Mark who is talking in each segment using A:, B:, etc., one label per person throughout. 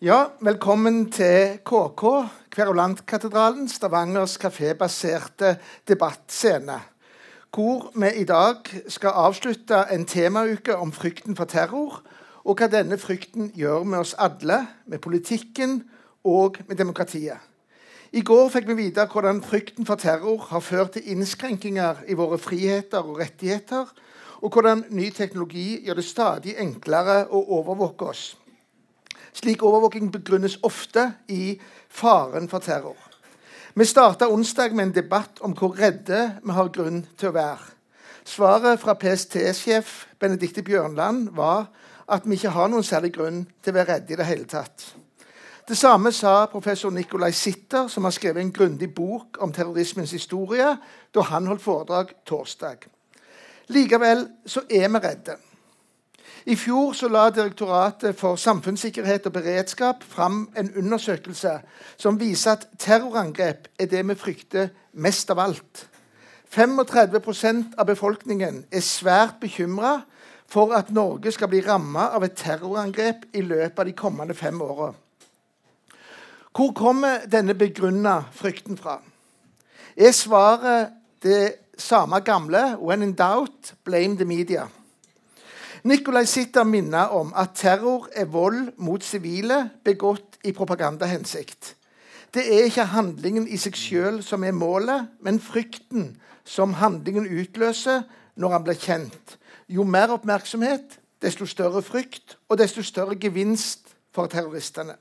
A: Ja, velkommen til KK, Kverulantkatedralen, Stavangers kafébaserte debattscene. Hvor vi i dag skal avslutte en temauke om frykten for terror, og hva denne frykten gjør med oss alle, med politikken og med demokratiet. I går fikk vi vite hvordan frykten for terror har ført til innskrenkinger i våre friheter og rettigheter, og hvordan ny teknologi gjør det stadig enklere å overvåke oss. Slik overvåking begrunnes ofte i faren for terror. Vi starta onsdag med en debatt om hvor redde vi har grunn til å være. Svaret fra PST-sjef Benedicte Bjørnland var at vi ikke har noen særlig grunn til å være redde i det hele tatt. Det samme sa professor Nicolai Sitter, som har skrevet en grundig bok om terrorismens historie, da han holdt foredrag torsdag. Likevel så er vi redde. I fjor la Direktoratet for samfunnssikkerhet og beredskap fram en undersøkelse som viser at terrorangrep er det vi frykter mest av alt. 35% av befolkningen er svært bekymra for at Norge skal bli ramma av et terrorangrep i løpet av de kommende fem åra. Hvor kommer denne begrunna frykten fra? Er svaret det samme gamle 'when in doubt, blame the media'? Nikolai Sitter minner om at terror er vold mot sivile begått i propagandahensikt. Det er ikke handlingen i seg sjøl som er målet, men frykten som handlingen utløser når han blir kjent. Jo mer oppmerksomhet, desto større frykt og desto større gevinst for terroristene.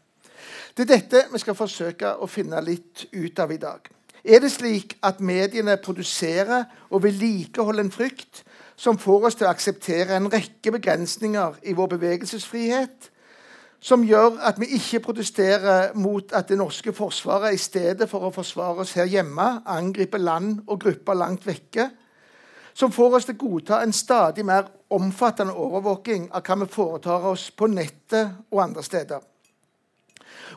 A: Det er dette vi skal forsøke å finne litt ut av i dag. Er det slik at mediene produserer og vedlikeholder en frykt som får oss til å akseptere en rekke begrensninger i vår bevegelsesfrihet, som gjør at vi ikke protesterer mot at det norske forsvaret i stedet for å forsvare oss her hjemme, angriper land og grupper langt vekke, som får oss til å godta en stadig mer omfattende overvåking av hva vi foretar oss på nettet og andre steder.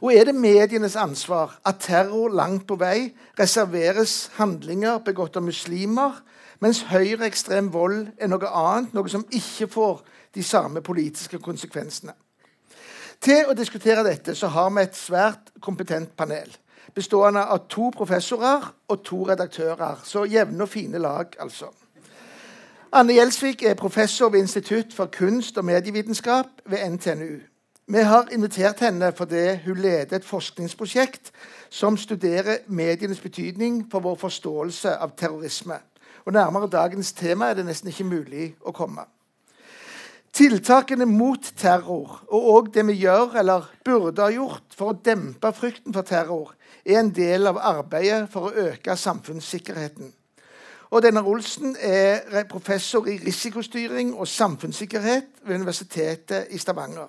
A: Og er det medienes ansvar at terror langt på vei reserveres handlinger begått av muslimer mens høyreekstrem vold er noe annet, noe som ikke får de samme politiske konsekvensene. Til å diskutere dette så har vi et svært kompetent panel. Bestående av to professorer og to redaktører. Så jevne og fine lag, altså. Anne Gjelsvik er professor ved Institutt for kunst og medievitenskap ved NTNU. Vi har invitert henne fordi hun leder et forskningsprosjekt som studerer medienes betydning for vår forståelse av terrorisme. Og nærmere dagens tema er det nesten ikke mulig å komme. Tiltakene mot terror og òg det vi gjør eller burde ha gjort for å dempe frykten for terror, er en del av arbeidet for å øke samfunnssikkerheten. Og Denne Olsen er professor i risikostyring og samfunnssikkerhet ved Universitetet i Stavanger.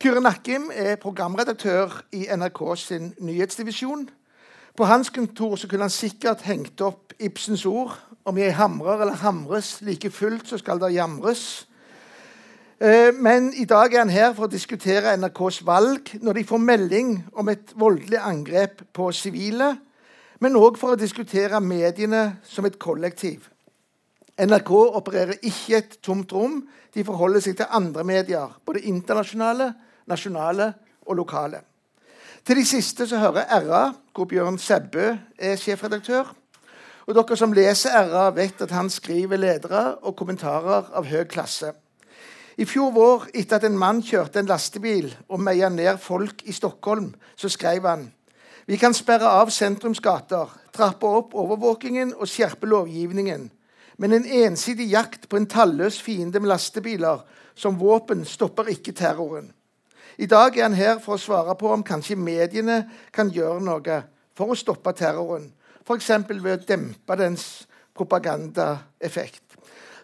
A: Kyrre Nakkim er programredaktør i NRK sin nyhetsdivisjon. På hans kontor så kunne han sikkert hengt opp Ibsens ord om jeg hamrer eller hamres, like fullt så skal det jamres. Eh, men i dag er han her for å diskutere NRKs valg når de får melding om et voldelig angrep på sivile, men òg for å diskutere mediene som et kollektiv. NRK opererer ikke et tomt rom. De forholder seg til andre medier, både internasjonale, nasjonale og lokale. Til de siste så hører RA, hvor Bjørn Sebbe er sjefredaktør. Og Dere som leser RA, vet at han skriver ledere og kommentarer av høy klasse. I fjor vår, etter at en mann kjørte en lastebil og meia ned folk i Stockholm, så skrev han vi kan sperre av sentrumsgater, trappe opp overvåkingen og skjerpe lovgivningen. Men en ensidig jakt på en talløs fiende med lastebiler som våpen stopper ikke terroren. I dag er han her for å svare på om kanskje mediene kan gjøre noe for å stoppe terroren. F.eks. ved å dempe dens propagandaeffekt.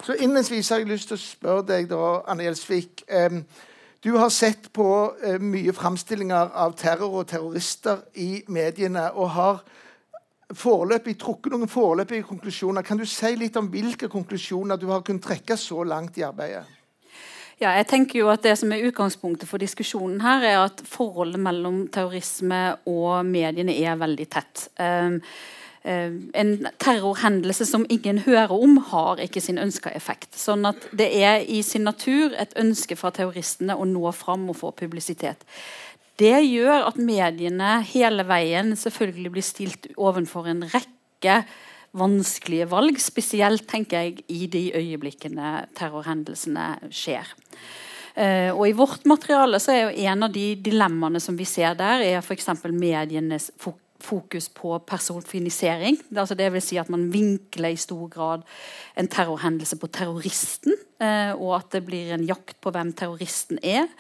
A: Så Innledningsvis har jeg lyst til å spørre deg, da, Anne Gjelsvik. Du har sett på eh, mye framstillinger av terror og terrorister i mediene. og har foreløpig trukket noen foreløpige konklusjoner. Kan du si litt om hvilke konklusjoner du har kunnet trekke så langt i arbeidet?
B: Ja, jeg tenker jo at Det som er utgangspunktet for diskusjonen her, er at forholdet mellom terrorisme og mediene er veldig tett. Um, en terrorhendelse som ingen hører om, har ikke sin ønska effekt. Sånn at det er i sin natur et ønske fra terroristene å nå fram og få publisitet. Det gjør at mediene hele veien selvfølgelig blir stilt overfor en rekke vanskelige valg, spesielt tenker jeg i de øyeblikkene terrorhendelsene skjer. Uh, og I vårt materiale så er jo en av de dilemmaene som vi ser der, er f.eks. medienes fokus på personfinisering. Altså det vil si at man vinkler i stor grad en terrorhendelse på terroristen, uh, og at det blir en jakt på hvem terroristen er.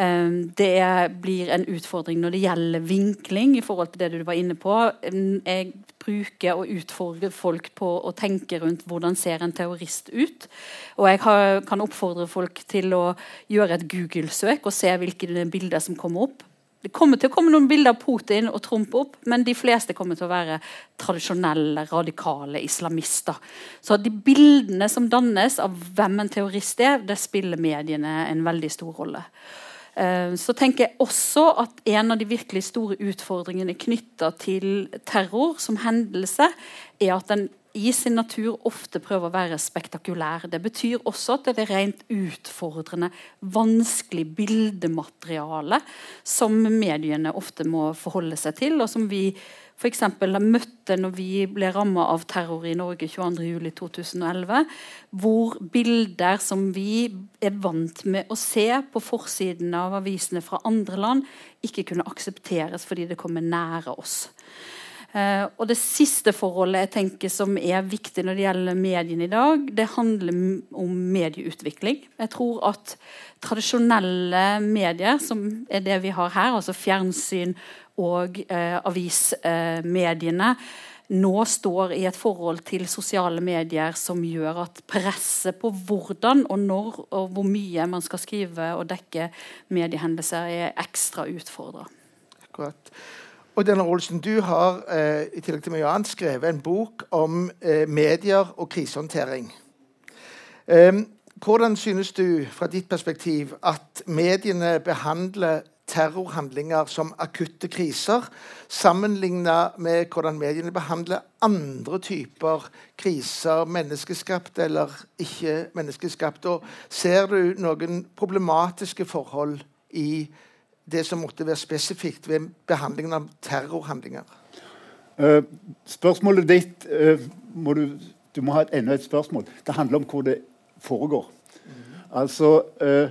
B: Ehm, det blir en utfordring når det gjelder vinkling, i forhold til det du var inne på. Jeg bruker og utfordrer folk på å tenke rundt hvordan ser en terrorist ut. Og jeg kan oppfordre folk til å gjøre et Google-søk og se hvilke bilder som kommer opp. Det kommer til å komme noen bilder av Putin og Trump opp, men de fleste kommer til å være tradisjonelle, radikale islamister. Så de bildene som dannes av hvem en terrorist er, det spiller mediene en veldig stor rolle. Eh, så tenker jeg også at en av de virkelig store utfordringene knytta til terror som hendelse, er at den i sin natur ofte prøver å være spektakulær. Det betyr også at det er rent utfordrende, vanskelig bildemateriale som mediene ofte må forholde seg til, og som vi f.eks. møtte når vi ble ramma av terror i Norge 22.07.2011, hvor bilder som vi er vant med å se på forsiden av avisene fra andre land, ikke kunne aksepteres fordi det kommer nære oss. Uh, og Det siste forholdet jeg tenker som er viktig når det gjelder mediene i dag, det handler om medieutvikling. Jeg tror at tradisjonelle medier, som er det vi har her, altså fjernsyn og uh, avismediene, nå står i et forhold til sosiale medier som gjør at presset på hvordan og når og hvor mye man skal skrive og dekke mediehendelser, er ekstra utfordra.
A: Og Denne Olsen, Du har eh, i tillegg til mye annet skrevet en bok om eh, medier og krisehåndtering. Eh, hvordan synes du fra ditt perspektiv at mediene behandler terrorhandlinger som akutte kriser, sammenlignet med hvordan mediene behandler andre typer kriser, menneskeskapte eller ikke menneskeskapte? Og ser du noen problematiske forhold i det som måtte være spesifikt ved behandlingen av terrorhandlinger?
C: Uh, spørsmålet ditt uh, må du, du, må ha et, enda et spørsmål. Det handler om hvor det foregår. Mm. Altså uh,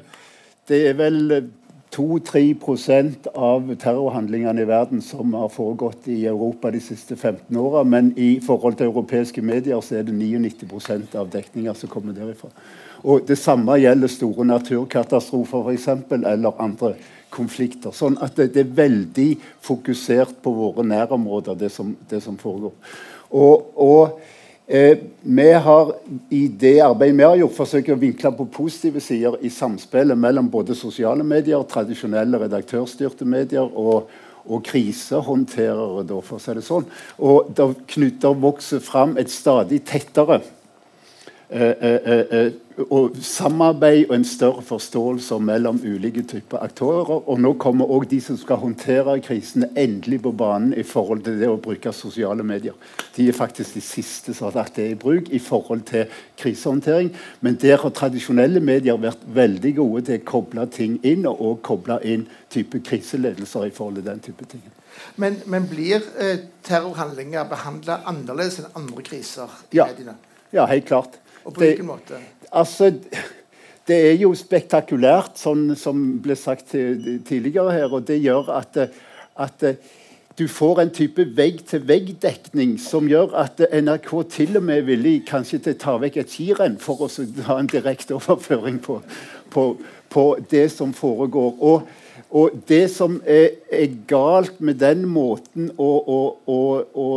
C: Det er vel 2-3% av terrorhandlingene i verden som har foregått i Europa de siste 15 åra. Men i forhold til europeiske medier så er det 99% av dekninga som kommer derifra. Og Det samme gjelder store naturkatastrofer for eksempel, eller andre konflikter. Sånn at det, det, er veldig fokusert på våre nærområder, det som, det som foregår. Og, og eh, vi har i det arbeidet vi har gjort, forsøkt å vinkle på positive sider i samspillet mellom både sosiale medier, tradisjonelle redaktørstyrte medier og, og krisehåndterere, da, for å si det sånn. Og det vokser fram et stadig tettere og samarbeid og en større forståelse mellom ulike typer aktører. Og nå kommer òg de som skal håndtere krisene, endelig på banen i forhold til det å bruke sosiale medier. De er faktisk de siste som har tatt det i bruk i forhold til krisehåndtering. Men der har tradisjonelle medier vært veldig gode til å koble ting inn, og òg koble inn type kriseledelser i forhold til den type ting.
A: Men, men blir eh, terrorhandlinger behandla annerledes enn andre kriser i
C: ja. mediene? Ja, helt klart.
A: Og på hvilken måte?
C: Altså, det er jo spektakulært, sånn som ble sagt tidligere her. Og det gjør at, at du får en type vegg-til-vegg-dekning som gjør at NRK til og med er villig kanskje til å ta vekk et skirenn for å ha en direkte overføring på, på, på det som foregår. Og og det som er, er, galt med den måten å, å, å, å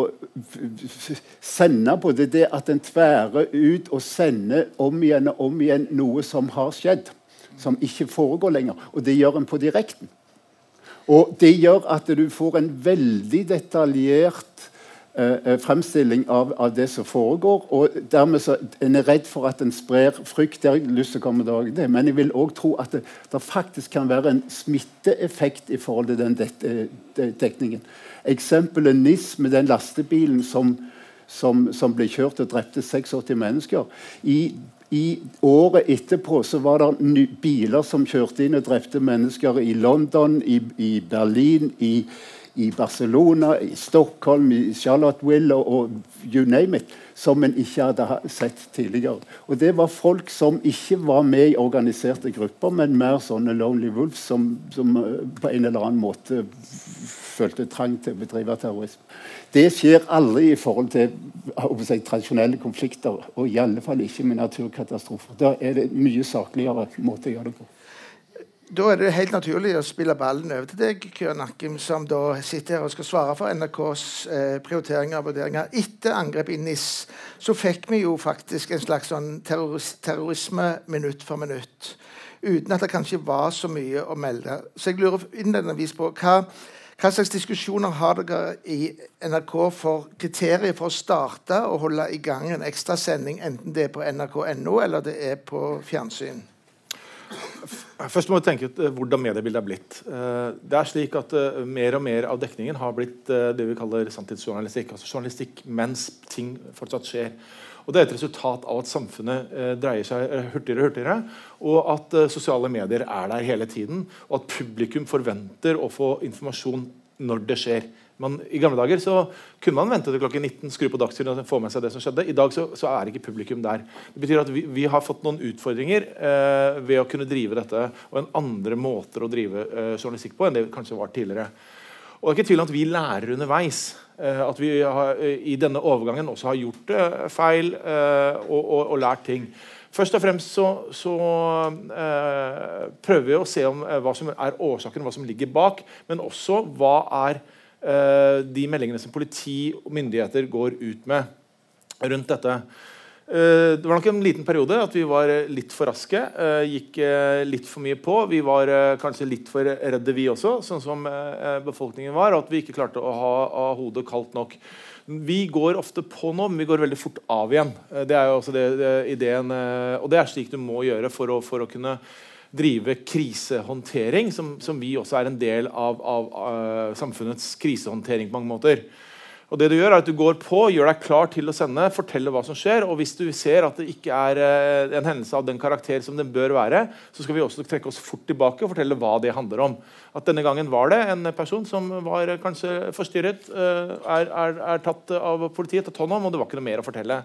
C: sende på, det er at en tværer ut og sender om igjen og om igjen noe som har skjedd. Som ikke foregår lenger. Og det gjør en på direkten. Og det gjør at du får en veldig detaljert eh, fremstilling av, av, det som foregår. og dermed så En er redd for at en sprer frykt. Det har jeg lyst til å komme til det, Men jeg vil òg tro at det, det, faktisk kan være en smitteeffekt i forhold til den det, det, dekningen. Eksempelet NIS med den lastebilen som, som, som ble kjørt og drepte 86 mennesker. I i året etterpå så var det biler som kjørte inn og drepte mennesker i London, i, i Berlin, i, i, Barcelona, i Stockholm, i Charlotte og, og you name it, som en ikke hadde sett tidligere. Og Det var folk som ikke var med i organiserte grupper, men mer sånne Lonely Wolves som, som eh, på en eller annen måte følte trang til å bedrive terrorisme. Det skjer aldri i forhold til si, tradisjonelle konflikter, og i alle fall ikke med naturkatastrofer. Da er det mye sakligere måte å gjøre det på.
A: Da er det helt naturlig å spille ballen over til deg, Kjøren Akkim, som da sitter her og skal svare for NRKs eh, prioriteringer og vurderinger. Etter angrepet i NIS så fikk vi jo faktisk en slags sånn terroris terrorisme minutt for minutt. Uten at det kanskje var så mye å melde. Så jeg lurer innledningsvis på hva hva slags diskusjoner har dere i NRK for kriterier for å starte og holde i gang en ekstra sending, enten det er på nrk.no eller det er på fjernsyn?
D: Først må vi tenke ut eh, hvordan mediebildet er blitt. Eh, det er slik at eh, Mer og mer av dekningen har blitt det vi kaller sanntidsjournalistikk. altså journalistikk mens ting fortsatt skjer. Og Det er et resultat av at samfunnet dreier seg hurtigere og hurtigere, og at sosiale medier er der hele tiden, og at publikum forventer å få informasjon når det skjer. Man, I gamle dager så kunne man vente til klokken 19, skru på Dagsrevyen og få med seg det som skjedde. I dag så, så er ikke publikum der. Det betyr at vi, vi har fått noen utfordringer eh, ved å kunne drive dette og en andre måter å drive eh, journalistikk på enn det kanskje var tidligere. Og det er ikke tvil om at vi lærer underveis. Eh, at vi har, eh, i denne overgangen også har gjort eh, feil eh, og, og, og, lært ting. Først og fremst så, så prøver vi å se om hva som er årsaken, hva som ligger bak, men også hva er Eh, de meldingene som politi og myndigheter går ut med rundt dette. Eh, det var nok en liten periode at vi var litt for raske. Eh, gikk litt for mye på. Vi var kanskje litt for redde, vi også, sånn som befolkningen var. Og at vi ikke klarte å ha, ha hodet kaldt nok. Vi går ofte på nå, men vi går veldig fort av igjen. Det er jo også det, det, ideen, og det er slik du må gjøre for å, for å kunne drive krisehåndtering, som, som, vi også er en del av, av av, samfunnets krisehåndtering på mange måter. Og det Du gjør er at du går på, gjør deg klar til å sende, forteller hva som skjer. og Hvis du ser at det ikke er uh, en hendelse av den karakter som den bør være, så skal vi også trekke oss fort tilbake og fortelle hva det handler om. At Denne gangen var det en person som var kanskje forstyrret, uh, er, er, er, tatt av politiet, tatt hånd om, og det var ikke noe mer å fortelle.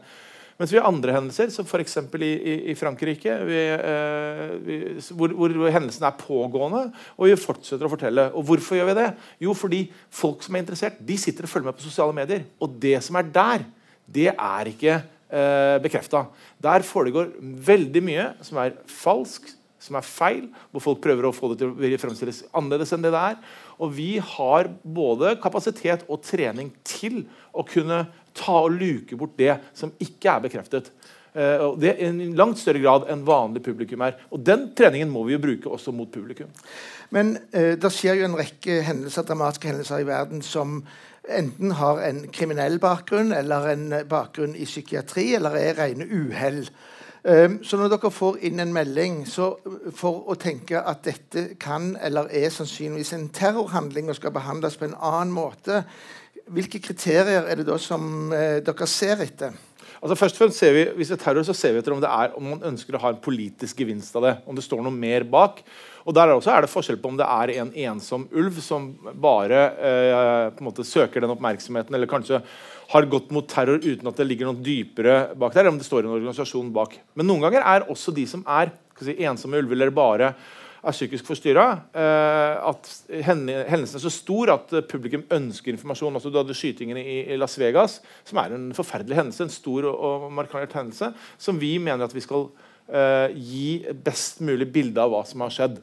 D: Mens vi har andre hendelser, som f.eks. I, i, Frankrike, vi, eh, vi, hvor, hvor, hendelsen er pågående, og vi fortsetter å fortelle. Og Hvorfor gjør vi det? Jo, fordi folk som er interessert, de sitter og følger med på sosiale medier. Og det som er der, det er ikke eh, bekrefta. Der foregår veldig mye som er falsk, som er feil, hvor folk prøver å få det til å fremstilles annerledes enn det det er. Og vi har både kapasitet og trening til å kunne ta og luke bort det som ikke er bekreftet. Og det er I langt større grad enn vanlig publikum er. Og Den treningen må vi jo bruke også mot publikum.
A: Men eh, det skjer jo en rekke hendelser, dramatiske hendelser i verden som enten har en kriminell bakgrunn eller en bakgrunn i psykiatri, eller er rene uhell. Eh, så når dere får inn en melding så for å tenke at dette kan eller er sannsynligvis en terrorhandling og skal behandles på en annen måte, hvilke kriterier er det da som eh, dere ser etter?
D: Altså først og fremst ser vi, Hvis det er terror, så ser vi etter om, det er, om man ønsker å ha en politisk gevinst av det. Om det står noe mer bak. Og Der er, også, er det forskjell på om det er en ensom ulv som bare eh, på en måte søker den oppmerksomheten, eller kanskje har gått mot terror uten at det ligger noe dypere bak der, eller om det står en organisasjon bak. Men noen ganger er også de som er si, ensomme ulver, eller bare er psykisk forstyrra. Eh, at hendelsen er så stor at publikum ønsker informasjon. Altså, du hadde skytingene i Las Vegas, som er en forferdelig hendelse. En stor og markant hendelse som vi mener at vi skal uh, gi best mulig bilde av hva som har skjedd.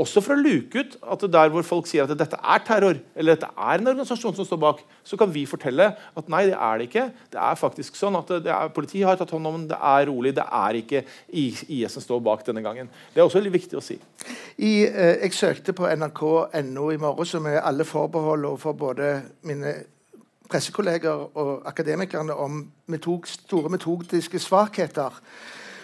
D: Også for å luke ut at der hvor folk sier at dette er terror, eller dette er en organisasjon som står bak, så kan vi fortelle at nei, det er det ikke. Det er faktisk sånn at er, Politiet har tatt hånd om det, er rolig. Det er ikke IS som står bak denne gangen. Det er også veldig viktig å si.
A: I, eh, jeg søkte på nrk.no i morges, med alle forbehold overfor både mine pressekolleger og akademikerne om metod, store metodiske svakheter.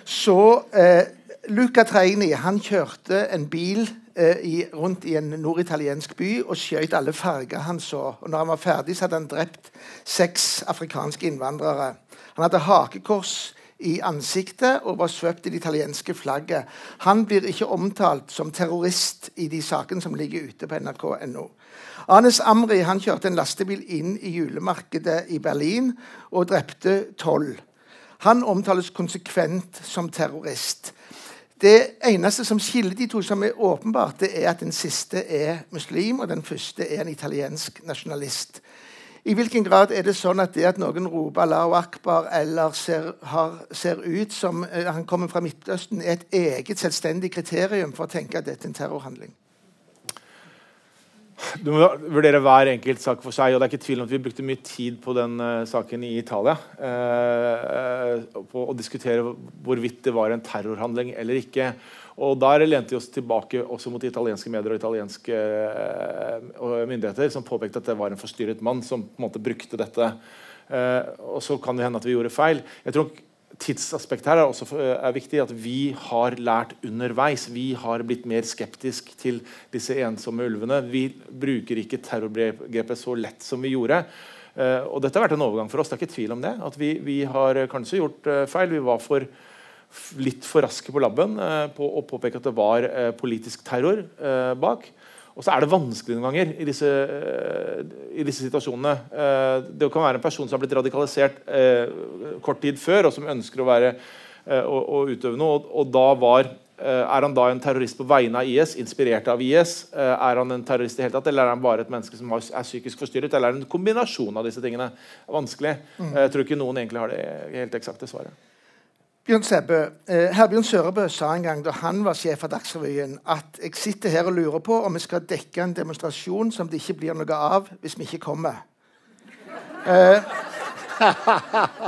A: Så eh, Luca Treini han kjørte en bil eh, i, rundt i en norditaliensk by og skjøt alle farger han så. Og når han var ferdig, så hadde han drept seks afrikanske innvandrere. Han hadde hakekors i ansiktet og var svøpt i det italienske flagget. Han blir ikke omtalt som terrorist i de sakene som ligger ute på nrk.no. Anes Amri han kjørte en lastebil inn i julemarkedet i Berlin og drepte tolv. Han omtales konsekvent som terrorist. Det eneste som skiller de to, som er åpenbart, det er at den siste er muslim, og den første er en italiensk nasjonalist. I hvilken grad er det sånn at det at noen roper 'Allahu akbar' eller ser, har, ser ut som uh, han kommer fra Midtøsten, er et eget selvstendig kriterium for å tenke at dette er en terrorhandling?
D: Du må vurdere hver enkelt sak for seg. og det er ikke tvil om at Vi brukte mye tid på den uh, saken i Italia. Uh, på å diskutere hvorvidt det var en terrorhandling eller ikke. Og Der lente vi oss tilbake også mot italienske medier og italienske uh, myndigheter, som påpekte at det var en forstyrret mann som på en måte brukte dette. og Så kan det hende at vi gjorde feil. Jeg tror tidsaspekt her er også er viktig. At vi har lært underveis. Vi har blitt mer skeptisk til disse ensomme ulvene. Vi bruker ikke terrorgrepet så lett som vi gjorde. Uh, og dette har vært en overgang for oss. det er ikke tvil om det, at Vi, vi har kanskje gjort uh, feil. Vi var for, litt for raske på labben på å påpeke at det var politisk terror bak. Og så er det vanskelig noen ganger i disse, uh, i disse situasjonene. Uh, det kan være en person som har blitt radikalisert uh, kort tid før, og som ønsker å være og, å utøve noe. Og, og da var, er han da en terrorist på vegne av IS, inspirert av IS? er han en terrorist i hele tatt, eller er han bare et menneske som er psykisk forstyrret? Eller er det en kombinasjon av disse tingene? Vanskelig. Mm. Jeg tror ikke noen egentlig har det helt eksakte svaret.
A: Bjørn Sebø, eh, Herbjørn Sørebø sa en gang da han var sjef av Dagsrevyen, at jeg sitter her og lurer på om vi skal dekke en demonstrasjon som det ikke blir noe av hvis vi ikke kommer. Eh,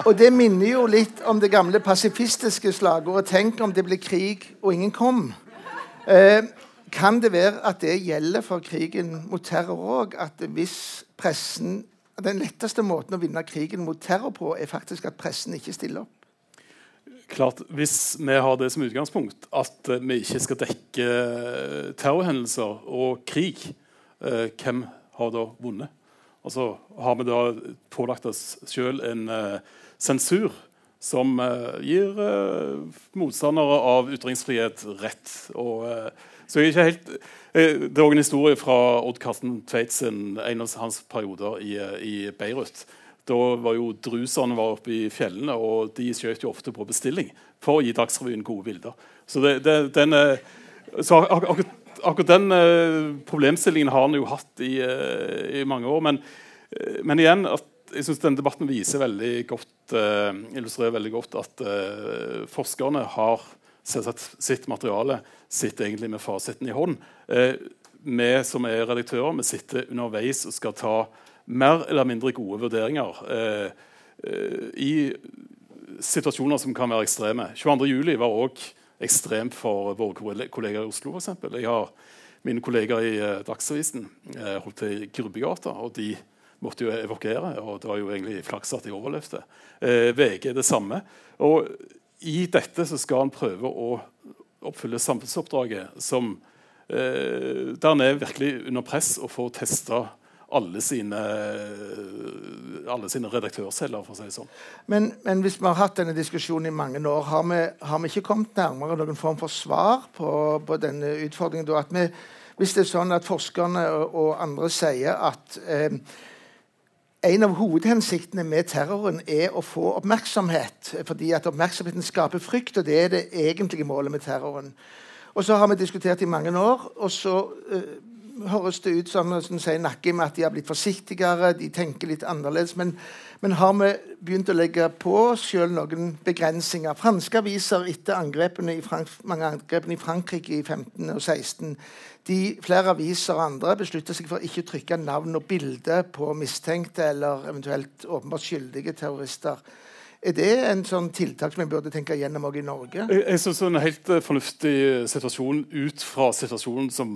A: og det minner jo litt om det gamle pasifistiske slagordet 'Tenk om det blir krig og ingen kom'. Eh, kan det være at det gjelder for krigen mot terror òg? At hvis pressen Den letteste måten å vinne krigen mot terror på, er faktisk at pressen ikke stiller opp?
E: Klart, Hvis vi har det som utgangspunkt at uh, vi ikke skal dekke uh, terrorhendelser og krig, uh, hvem har da vunnet? Altså, Har vi da pålagt oss sjøl en sensur som gir motstandere av ytringsfrihet rett? Og, så jeg er ikke helt... Det er også en historie fra Odd Karsten Tveitzen, en av hans perioder i, i Beirut da var jo druserne var oppe i fjellene, og de skjøt jo ofte på bestilling for å gi Dagsrevyen gode bilder. Så, det, det, den, så ak ak akkurat den uh, problemstillingen har han jo hatt i, uh, i mange år. Men, men igjen, at, jeg synes denne debatten viser veldig godt, illustrerer veldig godt at forskerne har sitt materiale sitter egentlig med fasiten i hånd. vi som er redaktører, vi sitter underveis og skal ta mer eller mindre gode vurderinger eh, eh, i situasjoner som kan være ekstreme. 22.07 var òg ekstremt for våre kollegaer i Oslo. Eksempel. jeg har Mine kollegaer i eh, Dagsavisen holdt til i Grubbegata, og de måtte jo evakuere. og Det var jo egentlig flaks at de overlevde. VG det samme. Og I dette så skal han prøve å oppfylle samfunnsoppdraget som der en er virkelig under press og får testa alle sine, alle sine redaktørceller, for å si det sånn.
A: Men, men, hvis vi har hatt denne diskusjonen i mange år, har vi, har vi ikke kommet nærmere noen form for svar på, på denne utfordringen? At vi, hvis det er sånn at forskerne og, og andre sier at eh, en av hovedhensiktene med terroren er å få oppmerksomhet. Fordi at oppmerksomheten skaper frykt, og det er det egentlige målet med terroren. Og så har vi diskutert i mange år, og så uh, høres det ut som, som sier Nakke med at de har blitt forsiktigere, de tenker litt annerledes. Men, men har vi begynt å legge på selv noen begrensninger? Franske aviser etter angrepene i Frank mange angrepene i Frankrike i 15 og 16 de, Flere aviser og andre beslutter seg for ikke å trykke navn og bilde på mistenkte eller eventuelt åpenbart skyldige terrorister. Er det en sånn tiltak som vi burde tenke gjennom også i Norge?
E: Jeg, jeg synes det er En helt fornuftig situasjon ut fra situasjonen som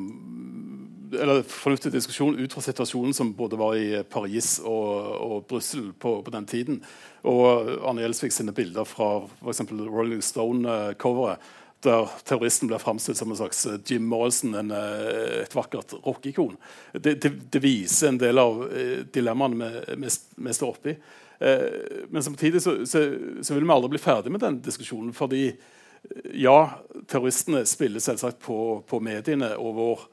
E: eller fornuftig diskusjon ut fra situasjonen som både var i Paris og, og Brussel på, på, den tiden. Og Arne Gjelsvik sine bilder fra f.eks. Rolling Stone-coveret, der terroristen blir framstilt som en slags Jim Morrison, en, et vakkert rockekon. Det, det, det, viser en del av dilemmaene vi, vi står oppi. Men samtidig så, så, så, vil vi aldri bli ferdig med den diskusjonen. fordi ja, terroristene spiller selvsagt på, på mediene og vår,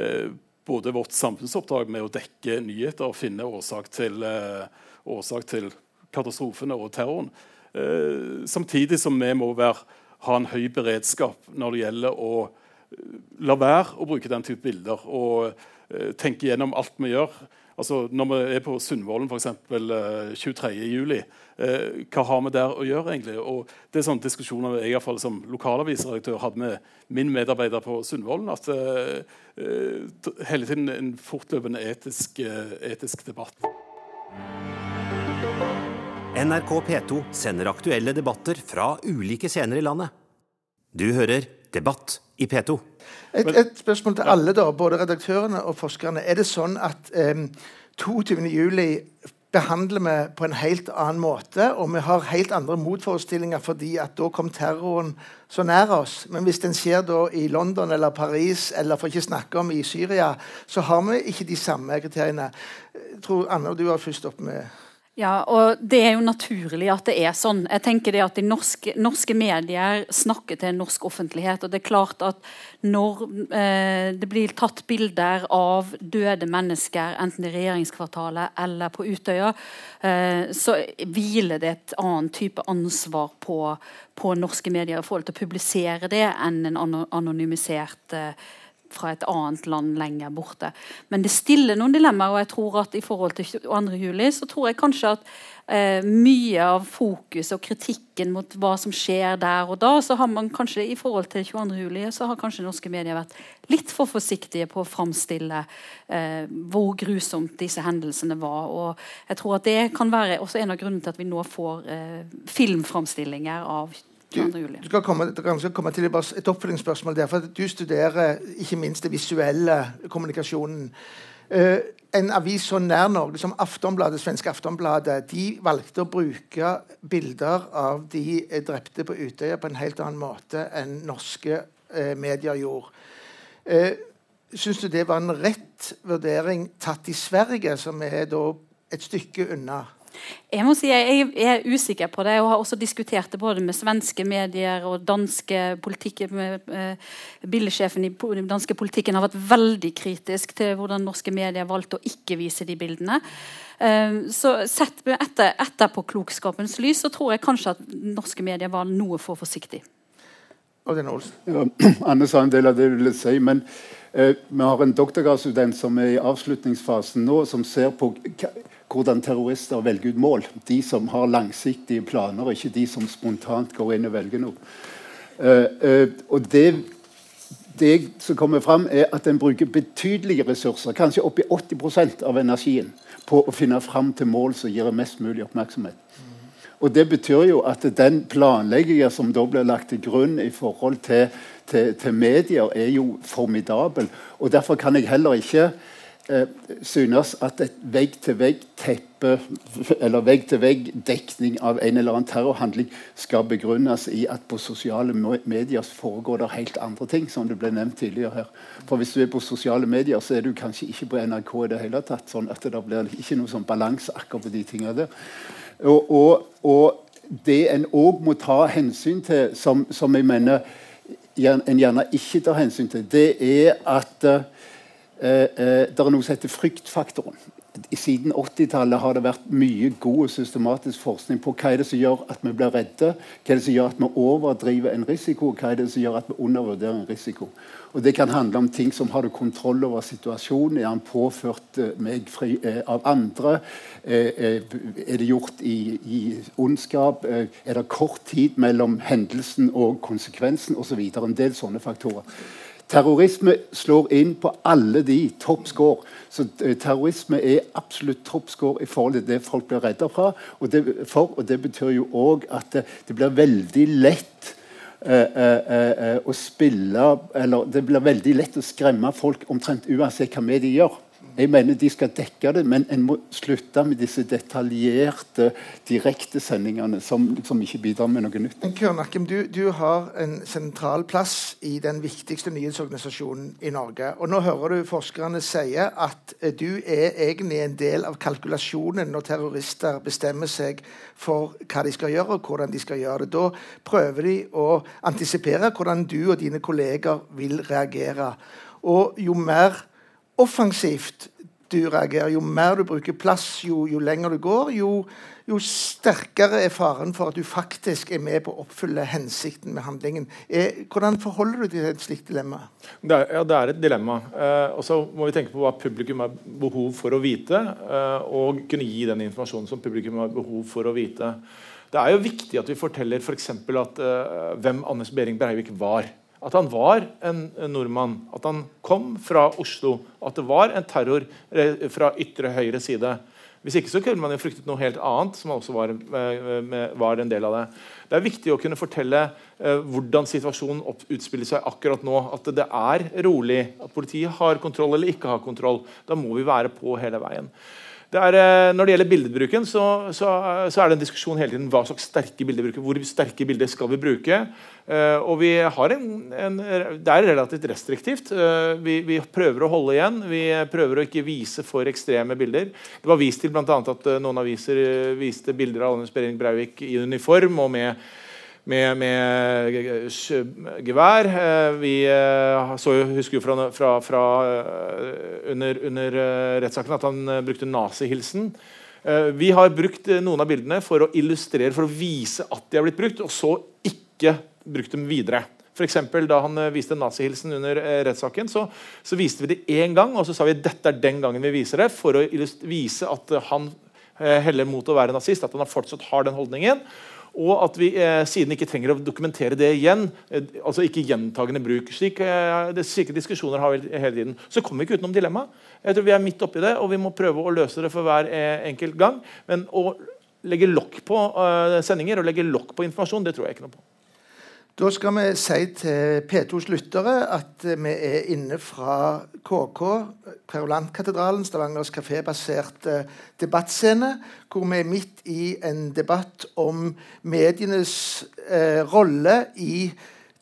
E: eh, både vårt samfunnsoppdrag med å dekke nyheter og finne årsak til, eh, årsak til katastrofene og terroren. Eh, samtidig som vi må være, ha en høy beredskap når det gjelder å eh, la være å bruke den type bilder og tenke gjennom alt vi gjør. Altså, når vi er på Sundvolden f.eks. Uh, 23.07., uh, hva har vi der å gjøre? egentlig? Og Det er sånne diskusjoner jeg i hvert fall som lokalavisredaktør hadde med min medarbeider på Sundvolden. At uh, uh, hele tiden en fortløpende etisk, uh, etisk debatt.
F: NRK P2 sender aktuelle debatter fra ulike scener i landet. Du hører Debatt i P2.
A: Et, et, spørsmål til alle, da, både redaktørene og forskerne. Er det sånn at eh, 22.07 behandler vi på en helt annen måte, og vi har helt andre motforestillinger fordi at da kom terroren så nær oss. Men hvis den skjer da i London eller Paris, eller for ikke snakke om i Syria, så har vi ikke de samme kriteriene. Jeg tror Anne, du var først opp med
B: ja, og Det er jo naturlig at det er sånn. Jeg tenker det at de norske, norske medier snakker til en norsk offentlighet. og det er klart at Når eh, det blir tatt bilder av døde mennesker, enten i regjeringskvartalet eller på Utøya, eh, så hviler det et annet type ansvar på, på norske medier i forhold til å publisere det enn en anonymisert eh, fra et annet land lenger borte. Men det stiller noen dilemmaer. og jeg tror at i forhold til 2. juli så tror jeg kanskje at eh, mye av fokus og kritikken mot hva som skjer der og da, så har man kanskje i forhold til 22. juli så har kanskje norske medier vært litt for forsiktige på å framstille eh, hvor grusomt disse hendelsene var. og jeg tror at det kan være også en av grunnene til at vi nå får eh, filmframstillinger av
A: du, du skal komme, skal komme til et oppfølgingsspørsmål der. for Du studerer ikke minst det visuelle kommunikasjonen. Uh, en avis så nær Norge som Aftonbladet, svenske Aftonbladet de valgte å bruke bilder av de drepte på Utøya på en helt annen måte enn norske uh, medier gjorde. Uh, Syns du det var en rett vurdering tatt i Sverige, som er et stykke unna?
B: Jeg må si jeg er usikker på det, og har også diskutert det både med svenske medier og danske politikk. Eh, Bildesjefen i den danske politikken har vært veldig kritisk til hvordan norske medier valgte å ikke vise de bildene. Eh, så sett etter, etterpåklokskapens lys så tror jeg kanskje at norske medier var noe for forsiktige.
C: Ja, Anne sa en del av det jeg ville si, men eh, vi har en doktorgradsstudent som er i avslutningsfasen nå, som ser på hvordan terrorister velger ut mål. De som har langsiktige planer, ikke de som spontant går inn og velger noe. Uh, uh, og det, det, som kommer fram, er at en bruker betydelige ressurser, kanskje oppi 80% av energien, på å finne fram til mål som gir mest mulig oppmerksomhet. Og Det betyr jo at den planleggingen som da blir lagt til grunn i forhold til, til, til medier, er jo formidabel. Og Derfor kan jeg heller ikke synes at et vegg-til-vegg-teppe eller vegg-til-vegg-dekning av en eller annen terrorhandling skal begrunnes i at på sosiale medier foregår det helt andre ting, som det ble nevnt tidligere her. For Hvis du er på sosiale medier, så er du kanskje ikke på NRK i det hele tatt. sånn at det blir ikke noe sånn balanse akkurat på de tingene der. Og, og, og det en òg må ta hensyn til, som, som jeg mener en gjerne ikke tar hensyn til, det er at Eh, eh, det er noe som heter fryktfaktoren. Siden 80-tallet har det vært mye god og systematisk forskning på hva er det som gjør at vi blir redde, hva er det som gjør at vi overdriver en risiko, hva er det som gjør at vi undervurderer en risiko. Og Det kan handle om ting som har du kontroll over situasjonen. Er han påført eh, meg fri, eh, av andre? Eh, eh, er det gjort i, i ondskap? Eh, er det kort tid mellom hendelsen og konsekvensen osv.? En del sånne faktorer. Terrorisme slår inn på alle de. Topp score. Så eh, terrorisme er absolutt topp score i forhold til det folk blir redda fra. Og det, for, og det betyr jo òg at det, det, blir veldig lett eh, eh, eh, å spille eller Det blir veldig lett å skremme folk omtrent uansett hva vi de gjør. Jeg mener De skal dekke det, men en må slutte med disse detaljerte direktesendingene som, som ikke bidrar med noe nytt.
A: Kørnakken, du, du, har en sentral plass i den viktigste nyhetsorganisasjonen i Norge. Og Nå hører du forskerne si at du er egentlig en del av kalkulasjonen når terrorister bestemmer seg for hva de skal gjøre, og hvordan de skal gjøre det. Da prøver de å antisipere hvordan du og dine kolleger vil reagere. Og jo mer offensivt du reagerer, jo mer du bruker plass, jo, jo lenger du går, jo, jo, sterkere er faren for at du faktisk er med på å oppfylle hensikten med handlingen. Er, hvordan forholder du deg til et slikt dilemma?
D: Det er, ja, det er et dilemma. Eh, og så må vi tenke på hva publikum har behov for å vite, eh, og kunne gi den informasjonen som publikum har behov for å vite. Det er jo viktig at vi forteller f.eks. For at eh, hvem Anders Behring Breivik var at han var en nordmann, at han kom fra Oslo, at det var en terror eh, fra ytre høyre side. Hvis ikke så kunne man jo fryktet noe helt annet. som også var, eh, var en del av Det Det er viktig å kunne fortelle eh, hvordan situasjonen utspiller seg akkurat nå. At det er rolig, at politiet har kontroll eller ikke har kontroll. Da må vi være på hele veien. Det er, eh, når det gjelder bildebruken, så, så, så, er det en diskusjon hele tiden hva slags sterke bilder bruker. Hvor sterke bilder skal vi bruke? Uh, og vi har en, en, Det er relativt restriktivt. Uh, vi, vi, prøver å holde igjen. Vi prøver å ikke vise for ekstreme bilder. Det var vist til bl.a. at noen aviser viste bilder av Anders Behring Breivik i uniform og med med, med gevær. Eh, vi eh, så jo, husker jo fra, fra, fra eh, under, under rettssaken at han brukte nazihilsen. Vi har brukt noen av bildene for å illustrere, for å vise at de har blitt brukt, og så ikke brukt dem videre. Eksempel, da han viste nazihilsen under rettssaken, så, så, viste vi det én gang, og så sa vi dette er den gangen vi viser det, for å vise at han heller mot å være nazist, at han fortsatt har den holdningen. Og at vi eh, siden ikke trenger å dokumentere det igjen. Eh, altså ikke gjentagende bruk. Slik, eh, det, slike diskusjoner har vi hele tiden. Så kommer vi ikke utenom dilemmaet. Jeg tror Vi er midt oppi det, og vi må prøve å løse det for hver eh, enkelt gang. Men å legge lokk på eh, sendinger og legge lokk på informasjon, det tror jeg ikke noe på.
A: Da skal vi si til P2s lyttere at vi er inne fra KK, Kverulantkatedralen, Stavangers kafébaserte debattscene, hvor vi er midt i en debatt om medienes eh, rolle i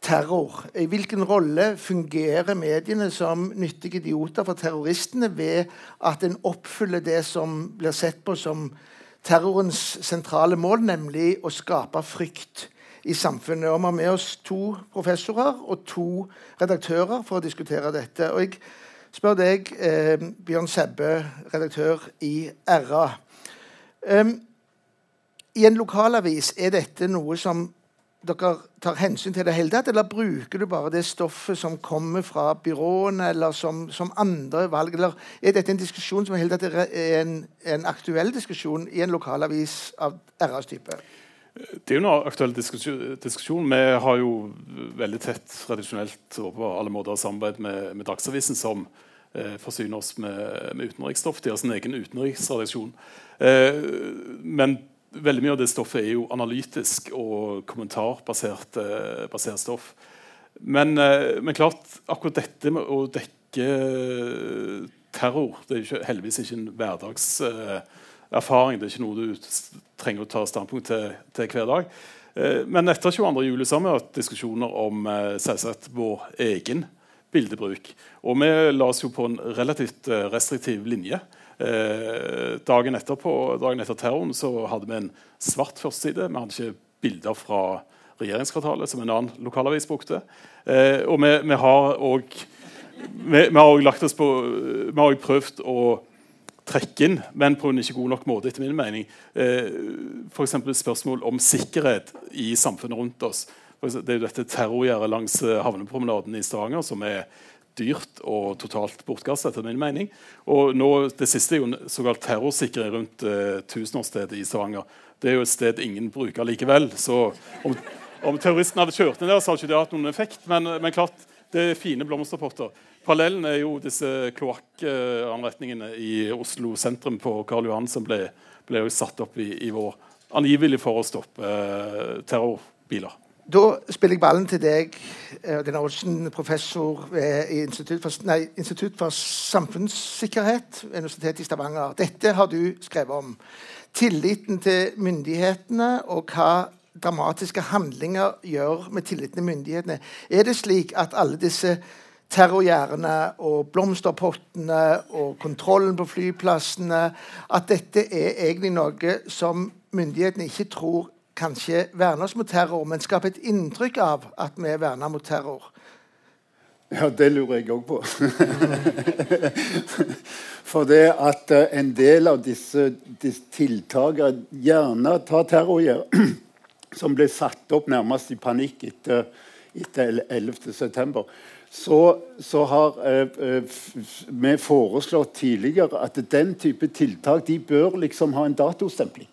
A: terror. I hvilken rolle fungerer mediene som nyttige idioter for terroristene ved at en oppfyller det som blir sett på som terrorens sentrale mål, nemlig å skape frykt i samfunnet. Og Vi har med oss to professorer og to redaktører for å diskutere dette. Og Jeg spør deg, eh, Bjørn Sebbe, redaktør i RA. Um, I en lokalavis, er dette noe som dere tar hensyn til det hele tatt, eller bruker du bare det stoffet som kommer fra byråene, eller som, som andre valg? Eller er dette en diskusjon som er en, en aktuell diskusjon i en lokalavis av RAs type?
E: Det er jo en aktuell diskusjon. Vi har jo veldig tett tradisjonelt og på alle måter samarbeid med, med Dagsavisen, som eh, forsyner oss med, med utenriksstoff. De har sin egen utenriksredaksjon. Eh, men veldig mye av det stoffet er jo analytisk og kommentarbasert eh, stoff. Men, eh, men, klart, akkurat dette med å dekke terror Det er ikke, heldigvis ikke en hverdags eh, erfaring. Det er ikke noe du trenger å ta standpunkt til, til hver dag. Eh, men etter 22. juli har vi hatt diskusjoner om eh, selvsagt vår egen bildebruk. Og vi la oss jo på en relativt eh, restriktiv linje. Dagen, etterpå, dagen etter terroren så hadde vi en svart førsteside. Vi hadde ikke bilder fra regjeringskvartalet, som en annen lokalavis brukte. Og vi, vi har òg lagt oss på Vi har òg prøvd å trekke inn, men på en ikke god nok måte, etter min mening. Eh, F.eks. spørsmål om sikkerhet i samfunnet rundt oss. Det er jo dette terrorgjerdet langs eh, havnepromenaden i Stavanger som er dyrt og totalt bortkastet, etter min mening. Og nå, Det siste er jo såkalt terrorsikring rundt eh, tusenårsstedet i Stavanger. Det er jo et sted ingen bruker likevel. Så om, om terroristen hadde kjørt ned der, så hadde ikke det hatt noen effekt. Men, men klart, det er fine blomsterpotter. Parallellen er jo disse kloakkanretningene i Oslo sentrum på Karl Johan som ble, ble satt opp i, i, vår, angivelig for å stoppe eh, terrorbiler.
A: Da spiller jeg ballen til deg, Odin Olsen, professor ved Institutt for, nei, Institutt for samfunnssikkerhet ved Universitetet i Stavanger. Dette har du skrevet om. Tilliten til myndighetene og hva dramatiske handlinger gjør med tilliten til myndighetene. Er det slik at alle disse terrorgjerdene og blomsterpottene og kontrollen på flyplassene At dette er egentlig noe som myndighetene ikke tror kanskje verner oss mot terror, men skaper et inntrykk av at vi er verna mot terror?
C: Ja, det lurer jeg òg på. For det at uh, en del av disse, disse tiltakene gjerne tar terrorgjerd, som ble satt opp nærmest i panikk etter, etter 11.9., så, så, har uh, vi foreslått tidligere at den type tiltak de bør liksom ha en datostempling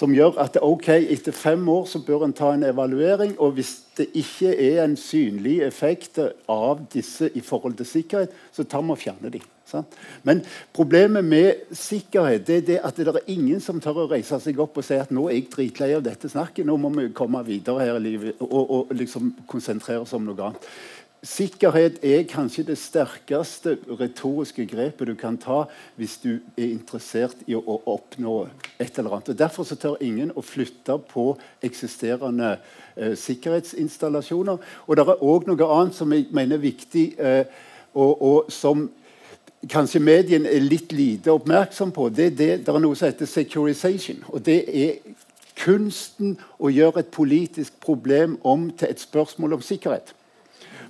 C: som gjør at ok, etter fem år så bør en ta en evaluering. Og hvis det ikke er en synlig effekt av disse i forhold til sikkerhet, så tar vi og fjerner de. Men problemet med sikkerhet det er det at det er ingen som tør å reise seg opp og si at nå er jeg dritlei av dette snakket, nå må vi komme videre her i livet og, og liksom konsentrere oss om noe annet. Sikkerhet er kanskje det sterkeste retoriske grepet du kan ta hvis du er interessert i å, oppnå et eller annet. Og derfor så tør ingen å flytte på eksisterende eh, sikkerhetsinstallasjoner. Og det er òg noe annet som jeg mener er viktig, eh, og, og, som kanskje mediene er litt lite oppmerksom på. Det, det, det er noe som heter securization. Og det er kunsten å gjøre et politisk problem om til et spørsmål om sikkerhet.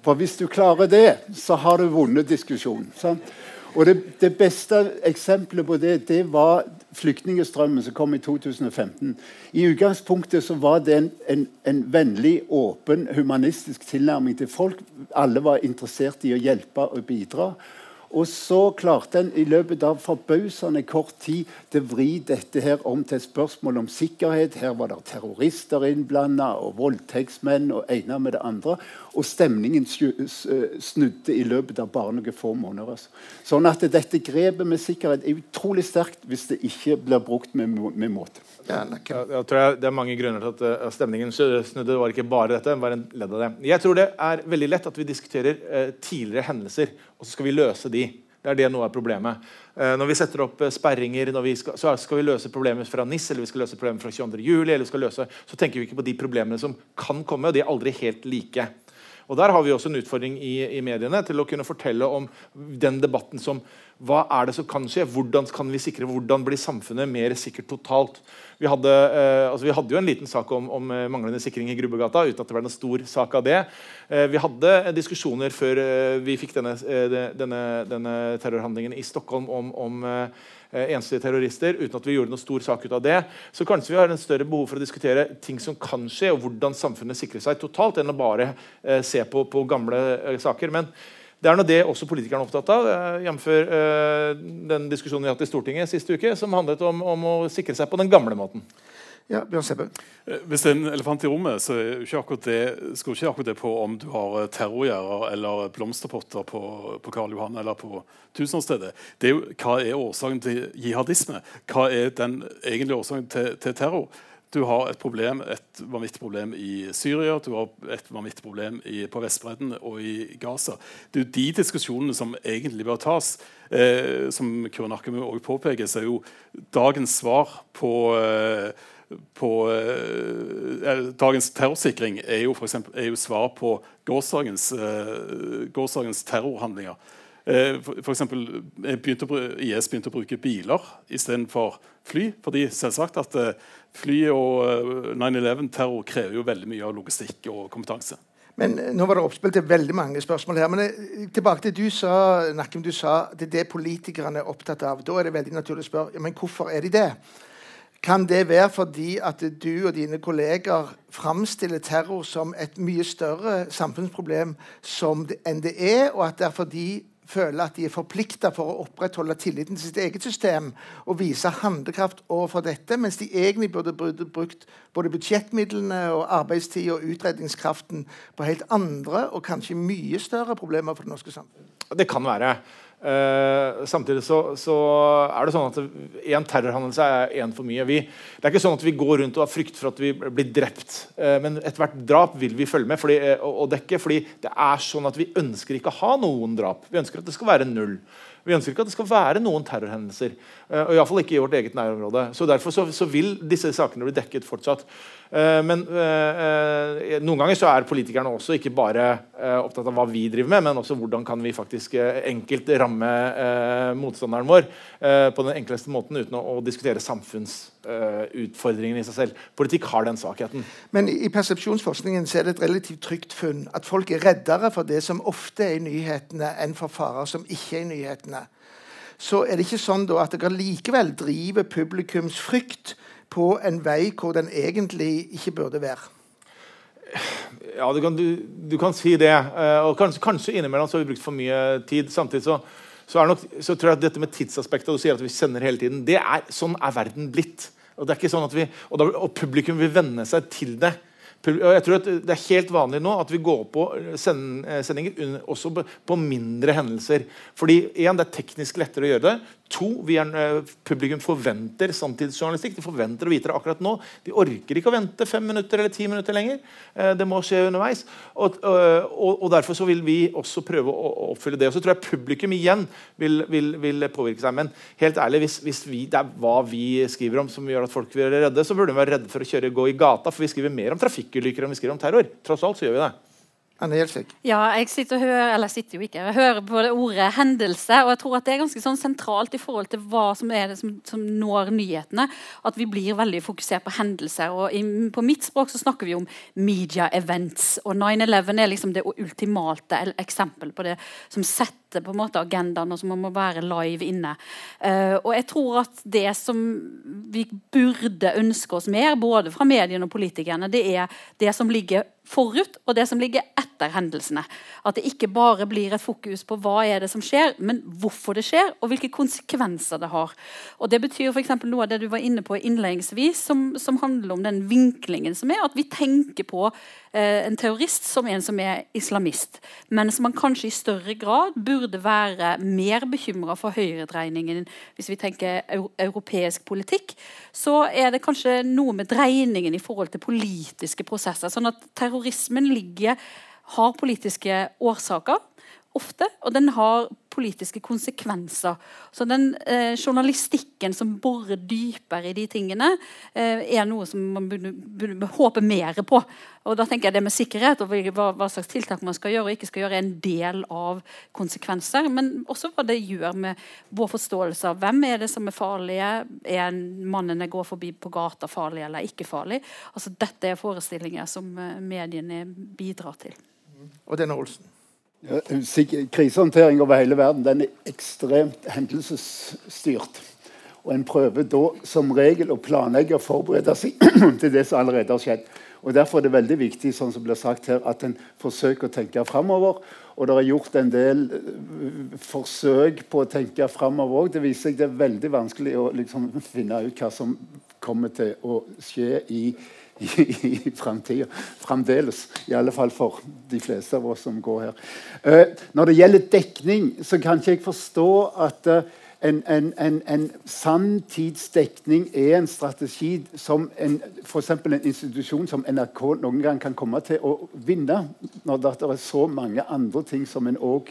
C: For hvis du klarer det, så har du vunnet diskusjonen. Sant? Og det, det, beste eksempelet på det det var flyktningstrømmen som kom i 2015. I utgangspunktet så var det en, en, en, vennlig, åpen, humanistisk tilnærming til folk. Alle var interessert i å hjelpe og bidra. Og så klarte en i løpet av forbausende kort tid å vri dette her om til et spørsmål om sikkerhet. Her var det terrorister innblanda, og voldtektsmenn og ene med det andre. Og stemningen snudde i løpet av bare noen få måneder. Sånn at dette grepet med sikkerhet er utrolig sterkt hvis det ikke blir brukt med, med måte.
D: Ja, jeg tror jeg, Det er mange grunner til at uh, stemningen snudde. Det var ikke bare dette. det var en ledd av det. Jeg tror det er veldig lett at vi diskuterer uh, tidligere hendelser, og så skal vi løse de. Det er det noe av problemet. Når vi setter opp sperringer, vi skal, så skal vi løse problemer fra NIS eller vi skal løse problemer fra 22. juli, eller vi skal løse, så tenker vi ikke på de problemene som kan komme. og De er aldri helt like. Og Der har vi også en utfordring i, i, mediene til å kunne fortelle om den debatten som hva er det som kan skje? Hvordan kan vi sikre, hvordan blir samfunnet mer sikkert totalt? Vi hadde, eh, altså vi hadde jo en liten sak om, om, eh, manglende sikring i Grubbegata uten at det ble noen stor sak av det. Eh, vi hadde diskusjoner før eh, vi fikk denne, eh, denne, denne, terrorhandlingen i Stockholm om, om enslige terrorister uten at vi gjorde noe stor sak ut av det. Så kanskje vi har en større behov for å diskutere ting som kan skje, og hvordan samfunnet sikrer seg totalt, enn å bare eh, se på, på gamle eh, saker. Men det er nå det også politikerne er opptatt av, eh, jf. Eh, den diskusjonen vi har hatt i Stortinget siste uke, som handlet om, om å sikre seg på den gamle måten.
A: Ja, Bjørn Sebø.
E: Eh, hvis det er en elefant i rommet, så ikke akkurat det, skulle ikke akkurat det på om du har terrorgjerder eller blomsterpotter på, på Karl Johan eller på Tusenårsstedet. Det er jo hva er årsaken til jihadisme? Hva er den egentlige årsaken til, til terror? Du har et problem, et vanvittig problem i Syria, du har et vanvittig problem i, på Vestbredden og i Gaza. Det er jo de diskusjonene som egentlig bør tas. Eh, som Kure òg påpeker, så er jo dagens svar på eh, på eh, Dagens terrorsikring er jo, jo svar på gårsdagens, eh, gårsdagens terrorhandlinger. Eh, for, for eksempel, begynte å, IS begynte å bruke biler istedenfor fly. fordi selvsagt at eh, fly og 9-11-terror eh, krever jo veldig mye av logistikk og kompetanse.
A: Men eh, Nå var det oppspill til veldig mange spørsmål her. Men eh, tilbake til du sa, Nakim, du sa det er det politikerne er opptatt av. Da er det veldig naturlig å spørre men hvorfor er de det? Kan det være fordi at du og dine kolleger framstiller terror som et mye større samfunnsproblem enn det er, og at derfor de føler at de er forplikta for å opprettholde tilliten til sitt eget system og vise handlekraft overfor dette, mens de egentlig burde brukt både budsjettmidlene og arbeidstid og utredningskraften på helt andre og kanskje mye større problemer for det norske samfunnet?
D: Det kan være. Uh, samtidig så, så, er det sånn at én terrorhandelse er én for mye. Vi, det er ikke sånn at vi går rundt og har frykt for at vi blir drept. Uh, men ethvert drap vil vi følge med fordi, uh, og dekke. fordi det er sånn at vi ønsker ikke å ha noen drap. Vi ønsker at det skal være null. Vi ønsker ikke at det skal være noen terrorhendelser. Uh, og Iallfall ikke i vårt eget nærområde. Så Derfor så, så vil disse sakene bli dekket fortsatt. Uh, men uh, noen ganger så er politikerne også ikke bare opptatt av hva vi driver med, men også hvordan kan vi faktisk enkelt ramme motstanderen vår på den enkleste måten uten å diskutere samfunnsutfordringene i seg selv. Politikk har den svakheten.
A: Men i persepsjonsforskningen så er det et relativt trygt funn at folk er reddere for det som ofte er i nyhetene, enn for farer som ikke er i nyhetene så er det ikke sånn at dere likevel driver publikums frykt på en vei hvor den egentlig ikke burde være.
D: Ja, du kan, du, du kan si det. Uh, og kanskje, kanskje, innimellom så har vi brukt for mye tid. Samtidig så, så, nok, så, tror jeg at dette med tidsaspektet du sier at vi sender hele tiden, det er, sånn er verden blitt. Og, det er ikke sånn at vi, og, da, og publikum vil venne seg til det. Jeg tror at Det er helt vanlig nå at vi går på eh, sendinger også på mindre hendelser. Fordi en, Det er teknisk lettere å gjøre det. To, er, eh, Publikum forventer samtidsjournalistikk. De forventer å vite det akkurat nå. De orker ikke å vente fem minutter eller ti minutter lenger. Eh, det må skje underveis. Og, og, og Derfor så vil vi også prøve å, oppfylle det. Og så tror jeg publikum igjen vil, vil, vil påvirke seg. Men helt ærlig, hvis, hvis vi, det er hva vi skriver om som gjør at folk vil være redde, så burde de være redde for å kjøre, gå i gata. For vi skriver mer om trafikkulykker om vi skriver om terror. Tross alt så gjør vi det.
A: Anne Gjelsvik?
B: Ja, jeg sitter og hører eller sitter jo ikke, jeg hører på det ordet 'hendelse'. og jeg tror at Det er ganske sånn sentralt i forhold til hva som er det som, som når nyhetene. At vi blir veldig fokusert på hendelser. og i, På mitt språk så snakker vi om media events. og 9-11 er liksom det ultimate eksempelet på det som setter på en måte agendaen, og som må være live inne. Uh, og jeg tror at det som vi burde ønske oss mer, både fra mediene og politikerne, det er det som ligger forut, og det som ligger etter hendelsene. At det ikke bare blir et fokus på hva er det som skjer, men hvorfor det skjer, og hvilke konsekvenser det har. Og Det betyr f.eks. noe av det du var inne på innledningsvis, som, som, handler om den vinklingen som er. At vi tenker på en terrorist som en som er islamist, men som man kanskje i større grad burde være mer bekymra for høyredreiningen hvis vi tenker europeisk politikk. Så er det kanskje noe med dreiningen i forhold til politiske prosesser. sånn at terrorismen ligger, har politiske årsaker ofte, og den har politiske konsekvenser. Så den eh, journalistikken som borer dypere i de tingene, eh, er noe som man burde, håpe mer på. Og da tenker jeg Det med sikkerhet og hva, hva, slags tiltak man skal gjøre og ikke skal gjøre, er en del av konsekvenser. Men også hva det gjør med vår forståelse av hvem er det som er farlige. Er mannen jeg går forbi på gata farlig eller ikke farlig? Altså Dette er forestillinger som eh, mediene bidrar til.
A: Og denne Olsen.
C: Ja, krisehåndtering over hele verden den er ekstremt hendelsesstyrt. Og En prøver da som regel å planlegge og forberede seg til det som allerede har skjedd. Og Derfor er det veldig viktig sånn som blir sagt her, at en forsøker å tenke framover. Og det er gjort en del uh, forsøk på å tenke framover òg. Det viser seg det er veldig vanskelig å liksom, finne ut hva som kommer til å skje i i, i framtida. Fremdeles. I alle fall for de fleste av oss som går her. Uh, når det gjelder dekning, så kan ikke jeg forstå at uh, en, en, en, en sanntidsdekning er en strategi som en, f.eks. en institusjon som NRK noen gang kan komme til å vinne, når det er så mange andre ting som en òg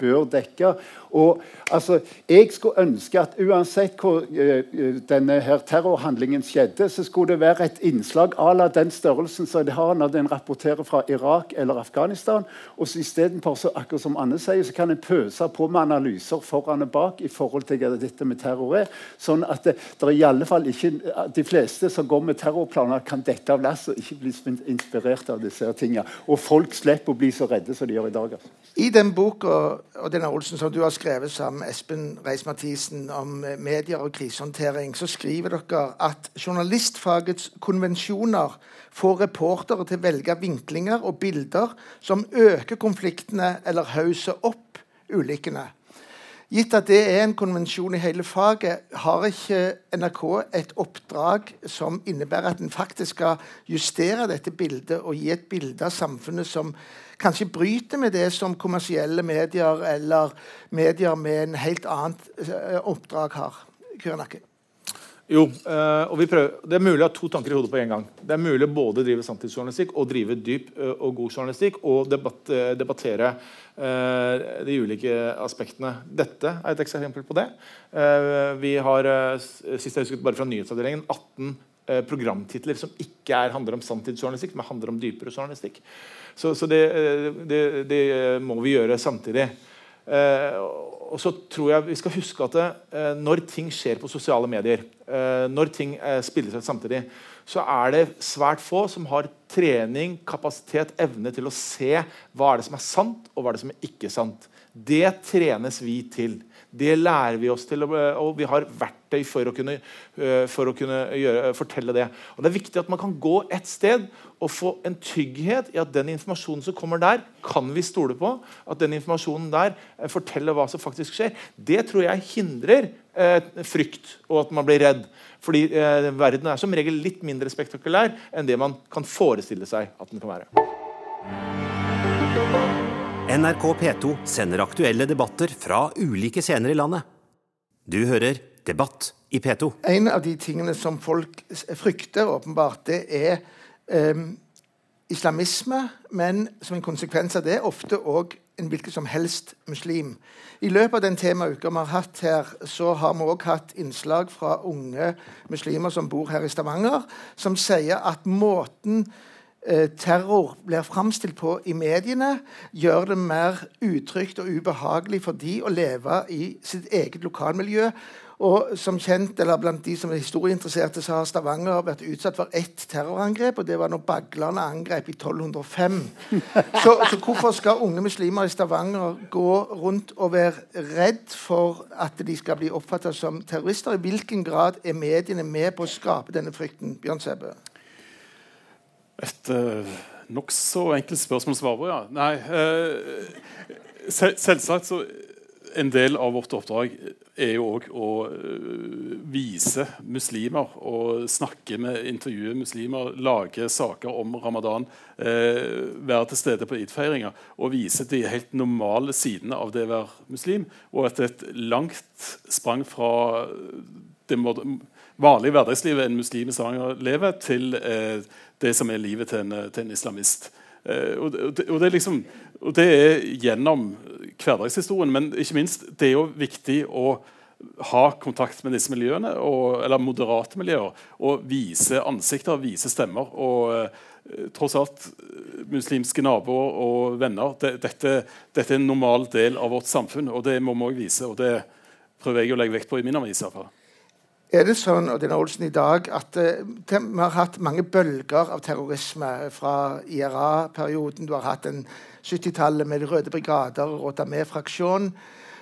C: bør dekke. Og altså, Jeg skulle ønske at uansett hvor uh, denne her terrorhandlingen skjedde, så skulle det være et innslag à la den størrelsen som det har når den rapporterer fra Irak eller Afghanistan. og så Istedenfor, akkurat som Anne sier, så kan en pøse på med analyser foran og bak i forhold til hva dette med terror er. Sånn at det, det er i alle fall ikke de fleste som går med terrorplaner, kan dette av lasset og ikke bli inspirert av disse tingene. Og folk slipper å bli så redde som de gjør i dag. Altså.
A: I den boka og denne Olsen, som du har skrevet sammen med Espen Reis-Mathisen om eh, medier og krisehåndtering, så skriver dere at journalistfagets konvensjoner får reportere til å velge vinklinger og bilder som øker konfliktene eller hauser opp ulykkene. Gitt at det er en konvensjon i hele faget, har ikke NRK et oppdrag som innebærer at en faktisk skal justere dette bildet og gi et bilde av samfunnet som kanskje bryter med det som kommersielle medier eller medier med en helt annet eh, oppdrag har? Kyrenakke.
D: Jo, eh, og prøver, Det er mulig å ha to tanker i hodet på en gang. Det er mulig både å drive samtidsjournalistikk og drive dyp eh, og god journalistikk og debatt, eh, debattere de ulike aspektene. Dette er et eksempel på det. Vi har sist jeg husket bare fra nyhetsavdelingen 18 uh, programtitler som ikke er, handler om samtidsjournalistikk, men handler om dypere journalistikk. Så, så det, det, det, må vi gjøre samtidig. Uh, og så tror jeg vi skal huske at det, eh, Når ting skjer på sosiale medier, eh, når ting eh, spilles ut samtidig, så er det svært få som har trening, kapasitet, evne til å se hva er det som er sant, og hva er det som er ikke sant. Det trenes vi til. Det lærer vi oss til, og vi har verktøy for å kunne, eh, for å kunne gjøre, fortelle det. Og Det er viktig at man kan gå et sted og få en trygghet i at den informasjonen som kommer der, kan vi stole på. At den informasjonen der eh, forteller hva som faktisk skjer. Det tror jeg hindrer eh, frykt og at man blir redd. Fordi eh, verden er som regel litt mindre spektakulær enn det man kan forestille seg at den kan være.
F: NRK P2 sender aktuelle debatter fra ulike scener i landet. Du hører Debatt i P2.
A: En av de tingene som folk frykter, åpenbart, det er eh, islamisme, men som en konsekvens av det ofte òg en hvilken som helst muslim. I løpet av den temauka vi har hatt her, så har vi òg hatt innslag fra unge muslimer som bor her i Stavanger, som sier at måten Eh, terror blir framstilt på i mediene, gjør det mer utrygt og ubehagelig for de å leve i sitt eget lokalmiljø. Og som kjent, eller Blant de som er historieinteresserte, så har Stavanger vært utsatt for ett terrorangrep. og Det var når baglerne angrep i 1205. Så, så, hvorfor skal unge muslimer i Stavanger gå rundt og være redd for at de skal bli oppfattet som terrorister? I hvilken grad er mediene med på å skape denne frykten? Bjørn Sebbe?
E: Et uh, nokså enkelt spørsmål å svare på, ja. Nei, uh, sel selvsagt så En del av vårt oppdrag er jo òg å uh, vise muslimer og snakke med, intervjue muslimer, lage saker om ramadan, uh, være til stede på id-feiringer og vise de helt normale sidene av det å være muslim. Og at et langt sprang fra det vanlige hverdagslivet en muslim i Stavanger lever, til uh, det som er livet til en, til en islamist. Eh, og, det, og, det liksom, og, det, er gjennom hverdagshistorien, men ikke minst det er jo viktig å ha kontakt med disse miljøene, og, eller moderate miljøer, og vise ansikter, vise stemmer. og eh, tross alt muslimske naboer og venner. Det, dette, dette, er en normal del av vårt samfunn, og det må vi òg vise. og Det prøver jeg å legge vekt på i min avis. i
A: er det sånn Odin Olsen, i dag at uh, vi har hatt mange bølger av terrorisme fra IRA-perioden. Du har hatt en 70-tallet med De røde brigader og Rotamé-fraksjonen.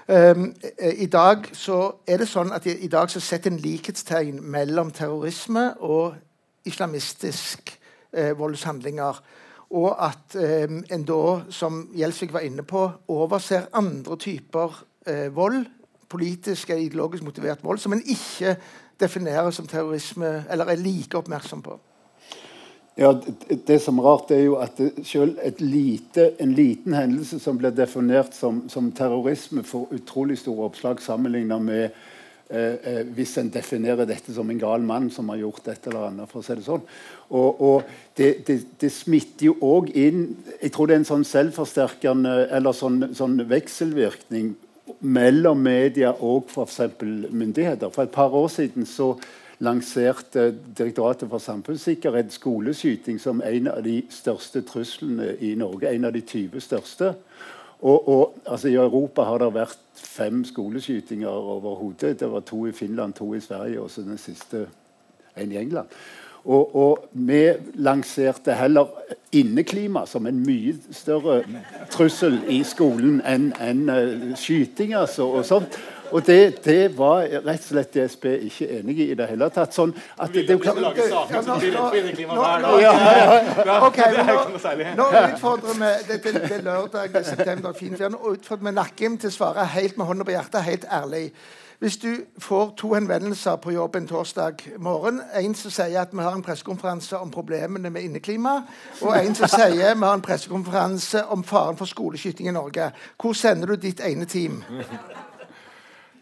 A: Um, I dag så er det sånn at i, dag så setter en likhetstegn mellom terrorisme og islamistisk eh, voldshandlinger. Og at um, en da, som Gjelsvik var inne på, overser andre typer uh, vold politisk og ideologisk motivert vold som en ikke definerer som terrorisme, eller er like oppmerksom på?
C: Ja, det, som er rart, er jo at selv lite, en liten hendelse som blir definert som, som terrorisme, får utrolig store oppslag sammenlignet med eh, eh, hvis en definerer dette som en gal mann som har gjort et eller annet. for å si det sånn. Og, og det, det, det, smitter jo òg inn Jeg tror det er en sånn selvforsterkende eller sånn, sånn vekselvirkning mellom media og f.eks. myndigheter. For et par år siden så lanserte Direktoratet for samfunnssikkerhet skoleskyting som en av de største truslene i Norge. En av de 20 største. Og, og altså, I Europa har det vært fem skoleskytinger overhodet. Det var to i Finland, to i Sverige og så den siste en i England. Og, og, vi lanserte heller inneklima som en mye større trussel i skolen enn en, uh, skyting. Altså, og sånt. Og det, det var rett og slett DSB ikke enig i i det hele tatt. Sånn at det, det det, det, det,
A: Ja, nå- nå- utfordrer vi det, det, det lørdag det er september, og. Utfordrer vi Nakkim til å svare helt med hånda på hjertet, helt ærlig. Hvis du får to henvendelser på jobb en torsdag morgen, en som sier at vi har en pressekonferanse om problemene med inneklima, og en som sier vi har en pressekonferanse om faren for skoleskyting i Norge, hvor sender du ditt ene team?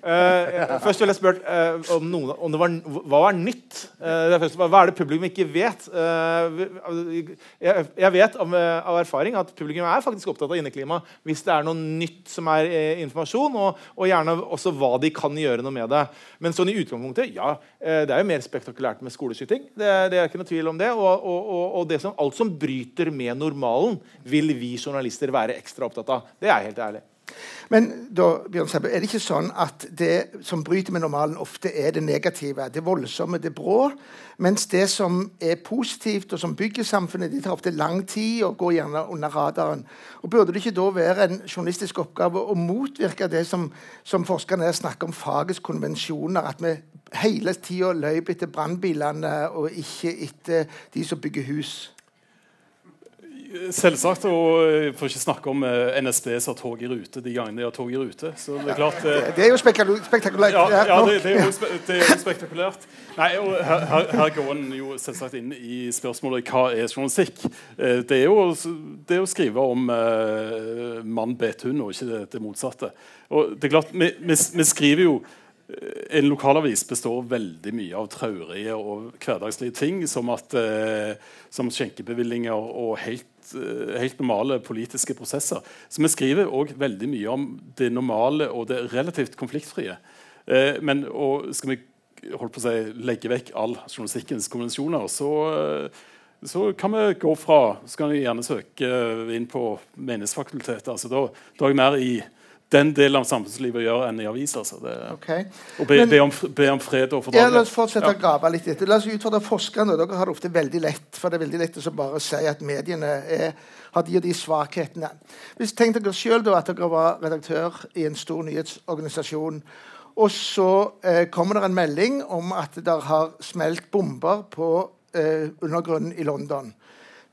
D: Eh, først vil jeg spørre uh, om, noen, om var, hva var nytt. Uh, er først, hva er det publikum ikke vet? Jeg, jeg vet av, av erfaring at publikum er faktisk opptatt av inneklima hvis det er noe nytt som er informasjon, og, og gjerne også hva de kan gjøre noe med det. Men sånn i utgangspunktet, ja, det er jo mer spektakulært med skoleskyting. Det, det er ikke noe tvil om det. Og, og, og, som, alt som bryter med normalen, vil vi journalister være ekstra opptatt av. Det er helt ærlig.
A: Men da, Bjørn Sebbe, er det ikke sånn at det som bryter med normalen, ofte er det negative, det voldsomme, det brå? Mens det som er positivt, og som bygger samfunnet, det tar ofte lang tid og går gjerne under radaren. Og Burde det ikke da være en journalistisk oppgave å motvirke det som, som forskerne snakker om fagets konvensjoner? At vi hele tida løper etter brannbilene og ikke etter de som bygger hus?
E: Selvsagt. Og jeg får ikke snakke om eh, NSB som har tog i rute de gangene de har tog i rute. Så det er klart eh,
A: Det er jo spektakulært.
E: ja, ja det, det, er jo, spe- det er jo spektakulært. Nei, og her, her, går en jo selvsagt inn i spørsmålet hva er journalistikk. Eh, Det er jo det å skrive om uh, mann bet hund, og ikke det, det motsatte. Og det er klart, vi, vi, vi skriver jo eh, en lokalavis består veldig mye av traurige og hverdagslige ting, som, at, eh, som skjenkebevillinger og helt, eh, helt normale politiske prosesser. Så vi skriver òg veldig mye om det normale og det relativt konfliktfrie. Eh, men skal vi holdt på å si, legge vekk all journalistikkens konvensjoner, så, eh, så kan vi gå fra Så kan vi gjerne søke inn på Menighetsfakultetet. Altså, da, da er jeg mer i den delen av samfunnslivet å gjøre enn i aviser. Altså. Det,
A: okay.
E: og be,
A: Men-
E: be, om, be om fred og
A: Ja, la oss fortsette å grave litt etter. La oss utfordre forskerne. Dere har det ofte veldig lett. For det er veldig lett å bare si at mediene er, har de og de svakhetene. Hvis Tenk dere sjøl at dere var redaktør i en stor nyhetsorganisasjon. Og så eh, kommer det en melding om at det har smelt bomber på eh, undergrunnen i London.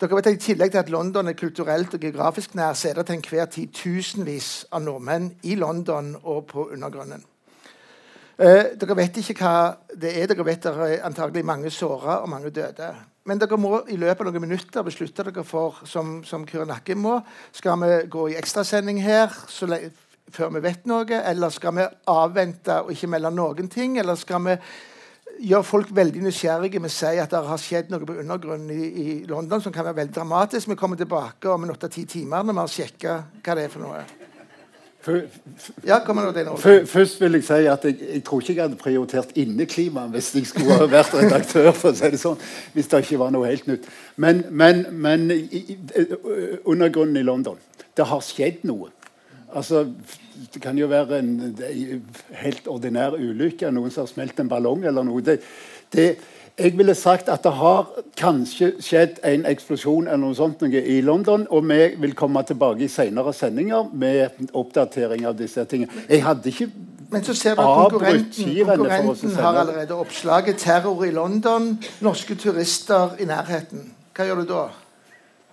A: Dere vet at I tillegg til at London er kulturelt og geografisk nær, så er det til enhver tid tusenvis av nordmenn i London og på undergrunnen. Eh, dere vet ikke hva det er. Dere vet det er antagelig mange såra og mange døde. Men dere må i løpet av noen minutter beslutte dere for, som, som Kyrre Nakke må, skal vi gå i ekstrasending her før vi vet noe, eller skal vi avvente og ikke melde noen ting, eller skal vi gjøre folk veldig nysgjerrige med å si at det har skjedd noe på undergrunnen i, i London som kan være veldig dramatisk. Vi kommer tilbake om en åtte-ti timer når vi har sjekka hva det er for noe.
C: For,
A: Ja, nå?
C: Først vil jeg si at jeg, jeg tror ikke jeg hadde prioritert inneklima hvis jeg skulle ha vært redaktør. for å si det sånn, Hvis det ikke var noe helt nytt. Men, men, men i, i, undergrunnen i London Det har skjedd noe. Altså, Det kan jo være en en helt ordinær ulykke. Noen som har smelt en ballong eller noe. Det, det, jeg ville sagt at det har kanskje skjedd en eksplosjon eller noe sånt noe i London. Og vi vil komme tilbake i senere sendinger med oppdatering av disse tingene. Jeg hadde ikke
A: Men så ser vi at konkurrenten, konkurrenten har allerede oppslaget 'Terror i London', norske turister i nærheten. Hva gjør du da?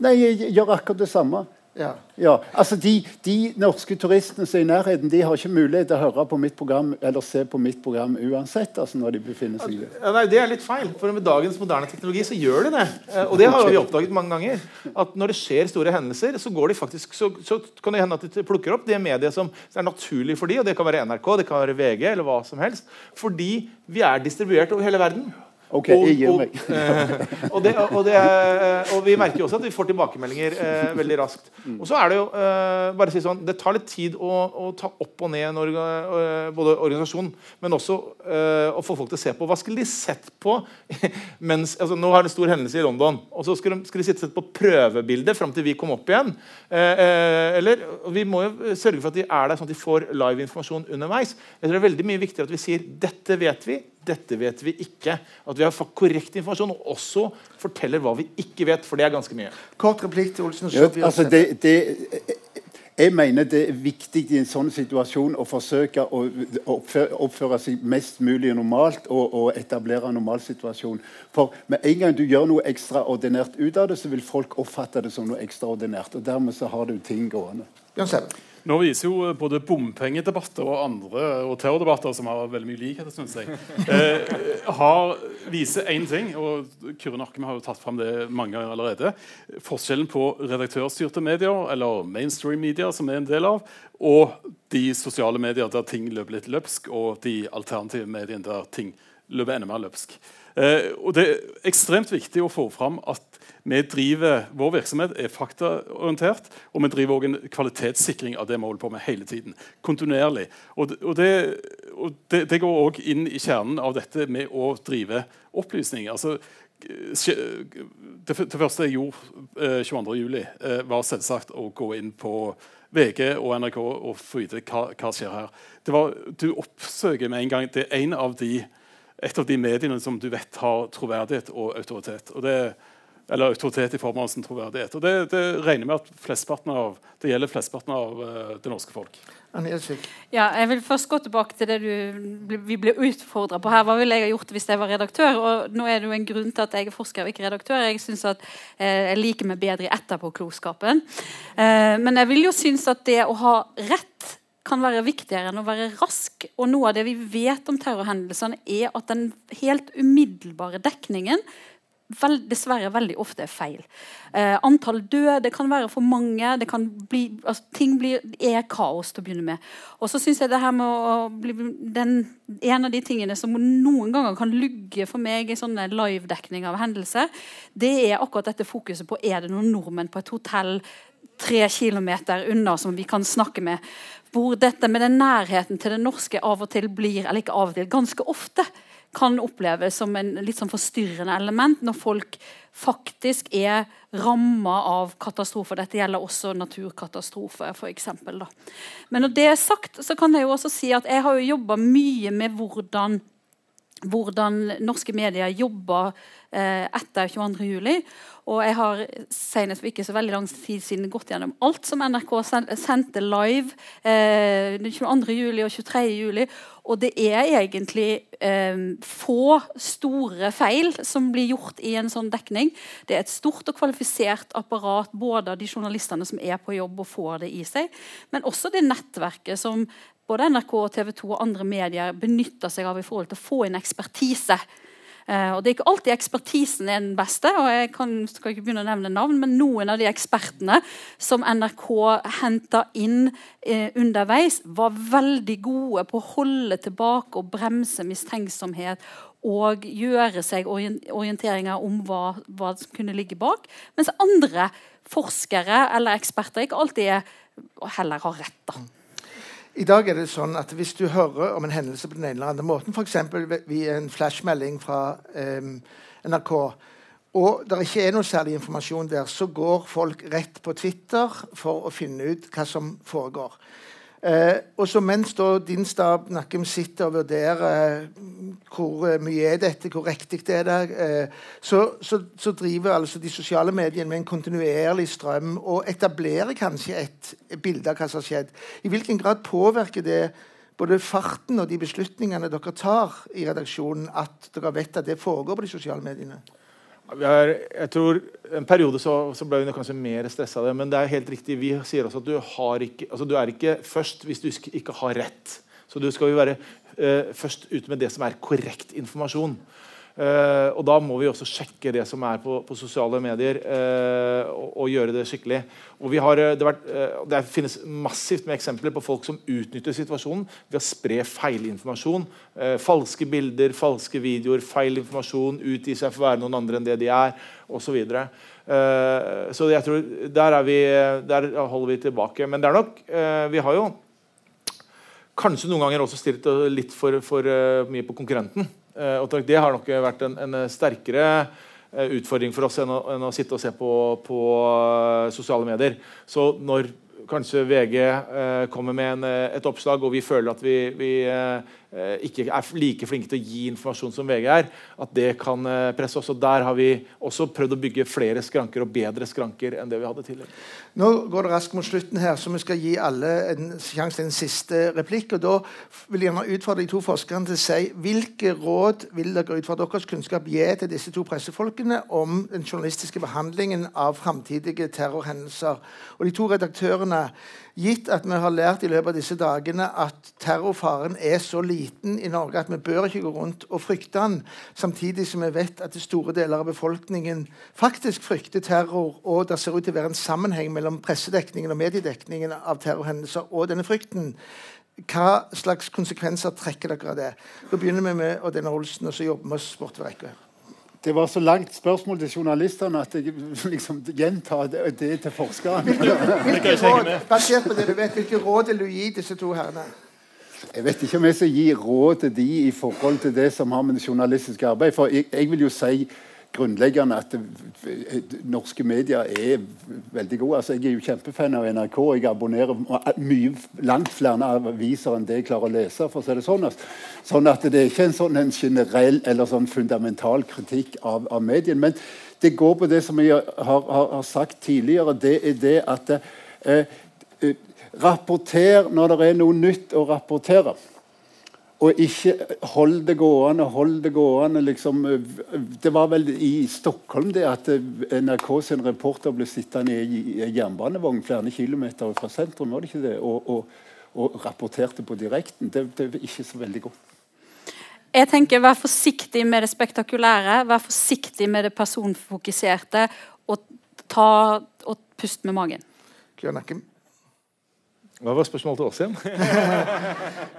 C: Nei, jeg gjør akkurat det samme.
A: Ja.
C: Ja, altså de, de norske turistene som er i nærheten, de har ikke mulighet til å høre på mitt program eller se på mitt program uansett. altså når de befinner seg der.
D: Ja, nei, Det er litt feil. For med dagens moderne teknologi så gjør de det. Eh, Og det har vi oppdaget mange ganger. At når det skjer store hendelser, så, går de faktisk, så, så kan det hende at de plukker opp det mediet som er naturlig for de, og det kan være NRK, det kan være VG eller hva som helst. Fordi vi er distribuert over hele verden.
C: Ok, jeg gir meg.
D: eh, og, det, og, det, er- og vi merker jo også at vi får tilbakemeldinger eh, veldig raskt. Og så er det jo eh, bare å si sånn, det tar litt tid å, å ta opp og ned en orga, eh, både organisasjon, men også eh, å få folk til å se på. Hva skulle de sett på mens altså, Nå har det en stor hendelse i London, og så skulle de, skulle de sitte sett på prøvebildet fram til vi kom opp igjen. Eh, eh, eller, Vi må jo sørge for at de er der sånn at de får live informasjon underveis. Jeg tror det er veldig mye viktigere at vi sier dette vet vi, dette vet vi ikke. At vi har fått korrekt informasjon, og også forteller hva vi ikke vet, for det er ganske mye.
A: Kort replikk til Olsen
C: Ja, altså det, det, Jeg mener det er viktig i en sånn situasjon å forsøke å oppføre, oppføre seg mest mulig normalt og, og, etablere en normal situasjon. For med en gang du gjør noe ekstraordinært ut av det, så vil folk oppfatte det som noe ekstraordinært. Og dermed så har du ting gående.
A: Bjørn.
E: Nå viser jo både bompengedebatter og andre og terrordebatter, som har veldig mye likheter, syns jeg, eh, har, viser én ting, og Kyrre Narkem har jo tatt fram det mange ganger allerede. Forskjellen på redaktørstyrte medier, eller mainstream media, som er en del av, og de sosiale medier der ting løper litt løpsk, og de alternative mediene der ting løper enda mer løpsk. Eh, og Det er ekstremt viktig å få fram at vi driver, Vår virksomhet er faktaorientert, og vi driver også en kvalitetssikring av det vi holder på med hele tiden. Kontinuerlig. Og, og, det, og det, det, går òg inn i kjernen av dette med å drive opplysning. Altså, det, første jeg gjorde eh, 22.07., eh, var selvsagt å gå inn på VG og NRK og få vite hva, hva skjer her. Var, du oppsøker med en gang Det er en av de, et av de mediene som du vet har troverdighet og autoritet. Og det er eller autoritet i form av sin troverdighet. Og det, det, regner med at flestparten av, det gjelder flesteparten av uh, det norske folk.
B: Ja, jeg vil først gå tilbake til det du, vi ble utfordra på her. Hva ville jeg ha gjort hvis jeg var redaktør? Og nå er det jo en grunn til at jeg er forsker og ikke redaktør. Jeg synes at eh, jeg liker meg bedre i etterpåklokskapen. Eh, men jeg vil jo synes at det å ha rett kan være viktigere enn å være rask. Og noe av det vi vet om terrorhendelsene, er at den helt umiddelbare dekningen veld, dessverre veldig ofte er feil. Eh, antall døde kan være for mange. bli, altså, ting blir, er kaos til å begynne med. Og så synes jeg det her med å bli den, En av de tingene som noen ganger kan lugge for meg i sånne livedekning av hendelser, det er akkurat dette fokuset på er det noen nordmenn på et hotell tre kilometer unna som vi kan snakke med. Hvor dette med den nærheten til det norske av og til blir, eller ikke av og til, ganske ofte kan oppleves som en litt sånn forstyrrende element når folk faktisk er ramma av katastrofer. Dette gjelder også naturkatastrofer, f.eks. Men når det er sagt, så kan jeg jo også si at jeg har jo jobba mye med hvordan, hvordan norske medier jobber eh, etter 22.07. Og jeg har senest for ikke så veldig lang tid siden gått gjennom alt som NRK sendte live eh, 22.07. og 23.07. Og det er egentlig eh, få store feil som blir gjort i en sånn dekning. Det er et stort og kvalifisert apparat både av de journalistene som er på jobb og får det i seg, men også det nettverket som både NRK, TV 2 og andre medier benytter seg av i forhold til å få inn ekspertise Uh, og Det er ikke alltid ekspertisen er den beste. og Jeg kan, skal ikke begynne å nevne navn, men noen av de ekspertene som NRK henta inn uh, underveis, var veldig gode på å holde tilbake og bremse mistenksomhet og gjøre seg orienteringer om hva, hva som kunne ligge bak. Mens andre forskere eller eksperter ikke alltid er, heller har rett. da.
A: I dag er det sånn at Hvis du hører om en hendelse på den ene eller andre måten, f.eks. via en flashmelding fra um, NRK, og det ikke er noe særlig informasjon der, så går folk rett på Twitter for å finne ut hva som foregår. Eh, og så Mens da din stab Nakkim sitter og vurderer eh, hvor eh, mye er dette, hvor riktig det er det, eh, så, så, så, driver altså de sosiale mediene med en kontinuerlig strøm og etablerer kanskje et, bilde av hva som har skjedd. I hvilken grad påvirker det både farten og de beslutningene dere tar i redaksjonen, at dere vet at det foregår på de sosiale mediene?
D: Er, jeg tror En periode så, så ble vi kanskje mer stressa av det. Men det er helt riktig, vi sier også at du, ikke, altså du er ikke først hvis du ikke har rett. Så du skal jo være uh, først ute med det som er korrekt informasjon. Uh, og Da må vi også sjekke det som er på, på sosiale medier, uh, og, og, gjøre det skikkelig. Har, det, vært, uh, det, finnes massivt med eksempler på folk som utnytter situasjonen ved å spre feilinformasjon. falske bilder, falske videoer, feil informasjon, utgi seg for å være noen andre enn det de er, osv. Uh, så jeg tror der, vi, der, holder vi tilbake. Men det er nok Vi har jo kanskje noen ganger også stilt litt for, for mye på konkurrenten. Eh, og det har nok vært en, en sterkere eh, utfordring for oss enn å, enn å sitte og se på, på, eh, sosiale medier. Så når kanskje VG kommer med en, et oppslag, og vi føler at vi, vi, ikke er like flinke til å gi informasjon som VG er, at det kan eh, presse oss. Og Der har vi også prøvd å bygge flere skranker og bedre skranker enn det vi hadde tidligere.
A: Nå går det raskt mot slutten her, så vi skal gi alle en sjanse til en siste replikk. og Da vil jeg gjerne utfordre de to forskerne til å si hvilke råd vil dere ut fra deres kunnskap gi til disse to pressefolkene om den journalistiske behandlingen av framtidige terrorhendelser. Og de to redaktørene Gitt at vi har lært i løpet av disse dagene at terrorfaren er så liten i Norge at vi bør ikke gå rundt og frykte den, samtidig som vi vet at store deler av befolkningen faktisk frykter terror, og det ser ut til å være en sammenheng mellom pressedekningen og mediedekningen av terrorhendelser og denne frykten. Hva slags konsekvenser trekker dere av det? Da begynner vi med Odd Olsen, og så jobber vi oss bortover rekka.
C: Det var så langt spørsmål til journalistene at jeg liksom gjentar det, det til forskerne.
A: Hvilke råd, basert på det du vet, hvilke råd vil du gi disse to herrene?
C: Jeg vet ikke om jeg skal gi råd til de i forhold til det som har med det journalistiske arbeid. For jeg, jeg vil jo si grunnleggende at norske medier er veldig gode. Altså, jeg er jo kjempefan av NRK. Jeg abonnerer mye, langt flere aviser enn det jeg klarer å lese. for å si det Sånn Sånn at det er ikke en sånn en generell eller sånn fundamental kritikk av, av medien. Men det går på det som jeg har, har, har sagt tidligere. Det er det at eh, eh, Rapporter når det er noe nytt å rapportere. Og ikke hold det gående, hold det gående. Liksom. Det var vel i Stockholm det at NRK sin reporter ble sittende i jernbanevogn flere kilometer fra sentrum var det ikke det? Og, og, og rapporterte på direkten. Det, det er ikke så veldig godt.
B: Jeg tenker Vær forsiktig med det spektakulære, vær forsiktig med det personfokuserte, og, ta, og pust med magen.
A: Kjørnakken.
D: Hva var spørsmålet til oss igjen?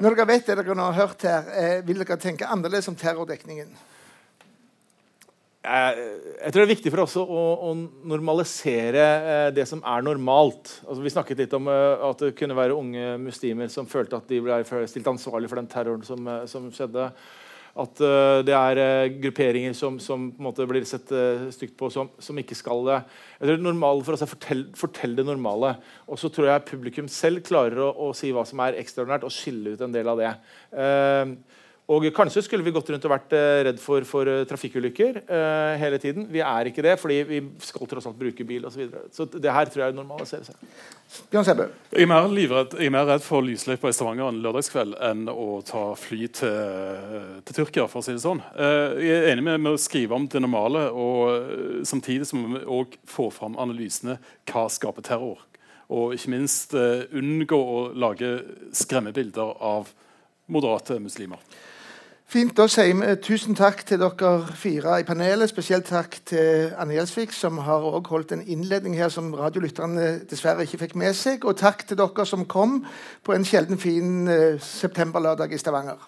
A: Når dere vet det dere nå har hørt her, eh, vil dere tenke annerledes om terrordekningen?
D: Jeg, jeg tror det er viktig for oss å, å normalisere eh, det som er normalt. Altså, vi snakket litt om eh, at det kunne være unge muslimer som følte at de ble stilt ansvarlig for den terroren som, uh, som skjedde. At uh, det er uh, grupperinger som, som blir sett uh, stygt på, som, som, ikke skal det. Jeg tror for oss å fortell det normale. Og så tror jeg publikum selv klarer å, å, si hva som er ekstraordinært, og skille ut en del av det. Uh, og Kanskje skulle vi gått rundt og vært eh, redd for, for uh, trafikkulykker uh, hele tiden. Vi er ikke det, fordi vi skal tross alt bruke bil osv. Så, videre. så det her tror jeg normaliserer seg.
A: Bjørn Sebbe.
E: Jeg er mer livredd, jeg er mer redd for lysløypa i Stavanger en lørdagskveld enn å ta fly til, til Tyrkia, for å si det sånn. Uh, jeg er enig med, med, å skrive om det normale, og samtidig som vi òg får fram analysene hva skaper terror. Og ikke minst unngå å lage skremmebilder av moderate muslimer.
A: Fint. Da sier vi tusen takk til dere fire i panelet. Spesielt takk til Anne Gjelsvik, som har også holdt en innledning her som radiolytterne dessverre ikke fikk med seg. Og takk til dere som kom på en sjelden fin uh, septemberlørdag i Stavanger.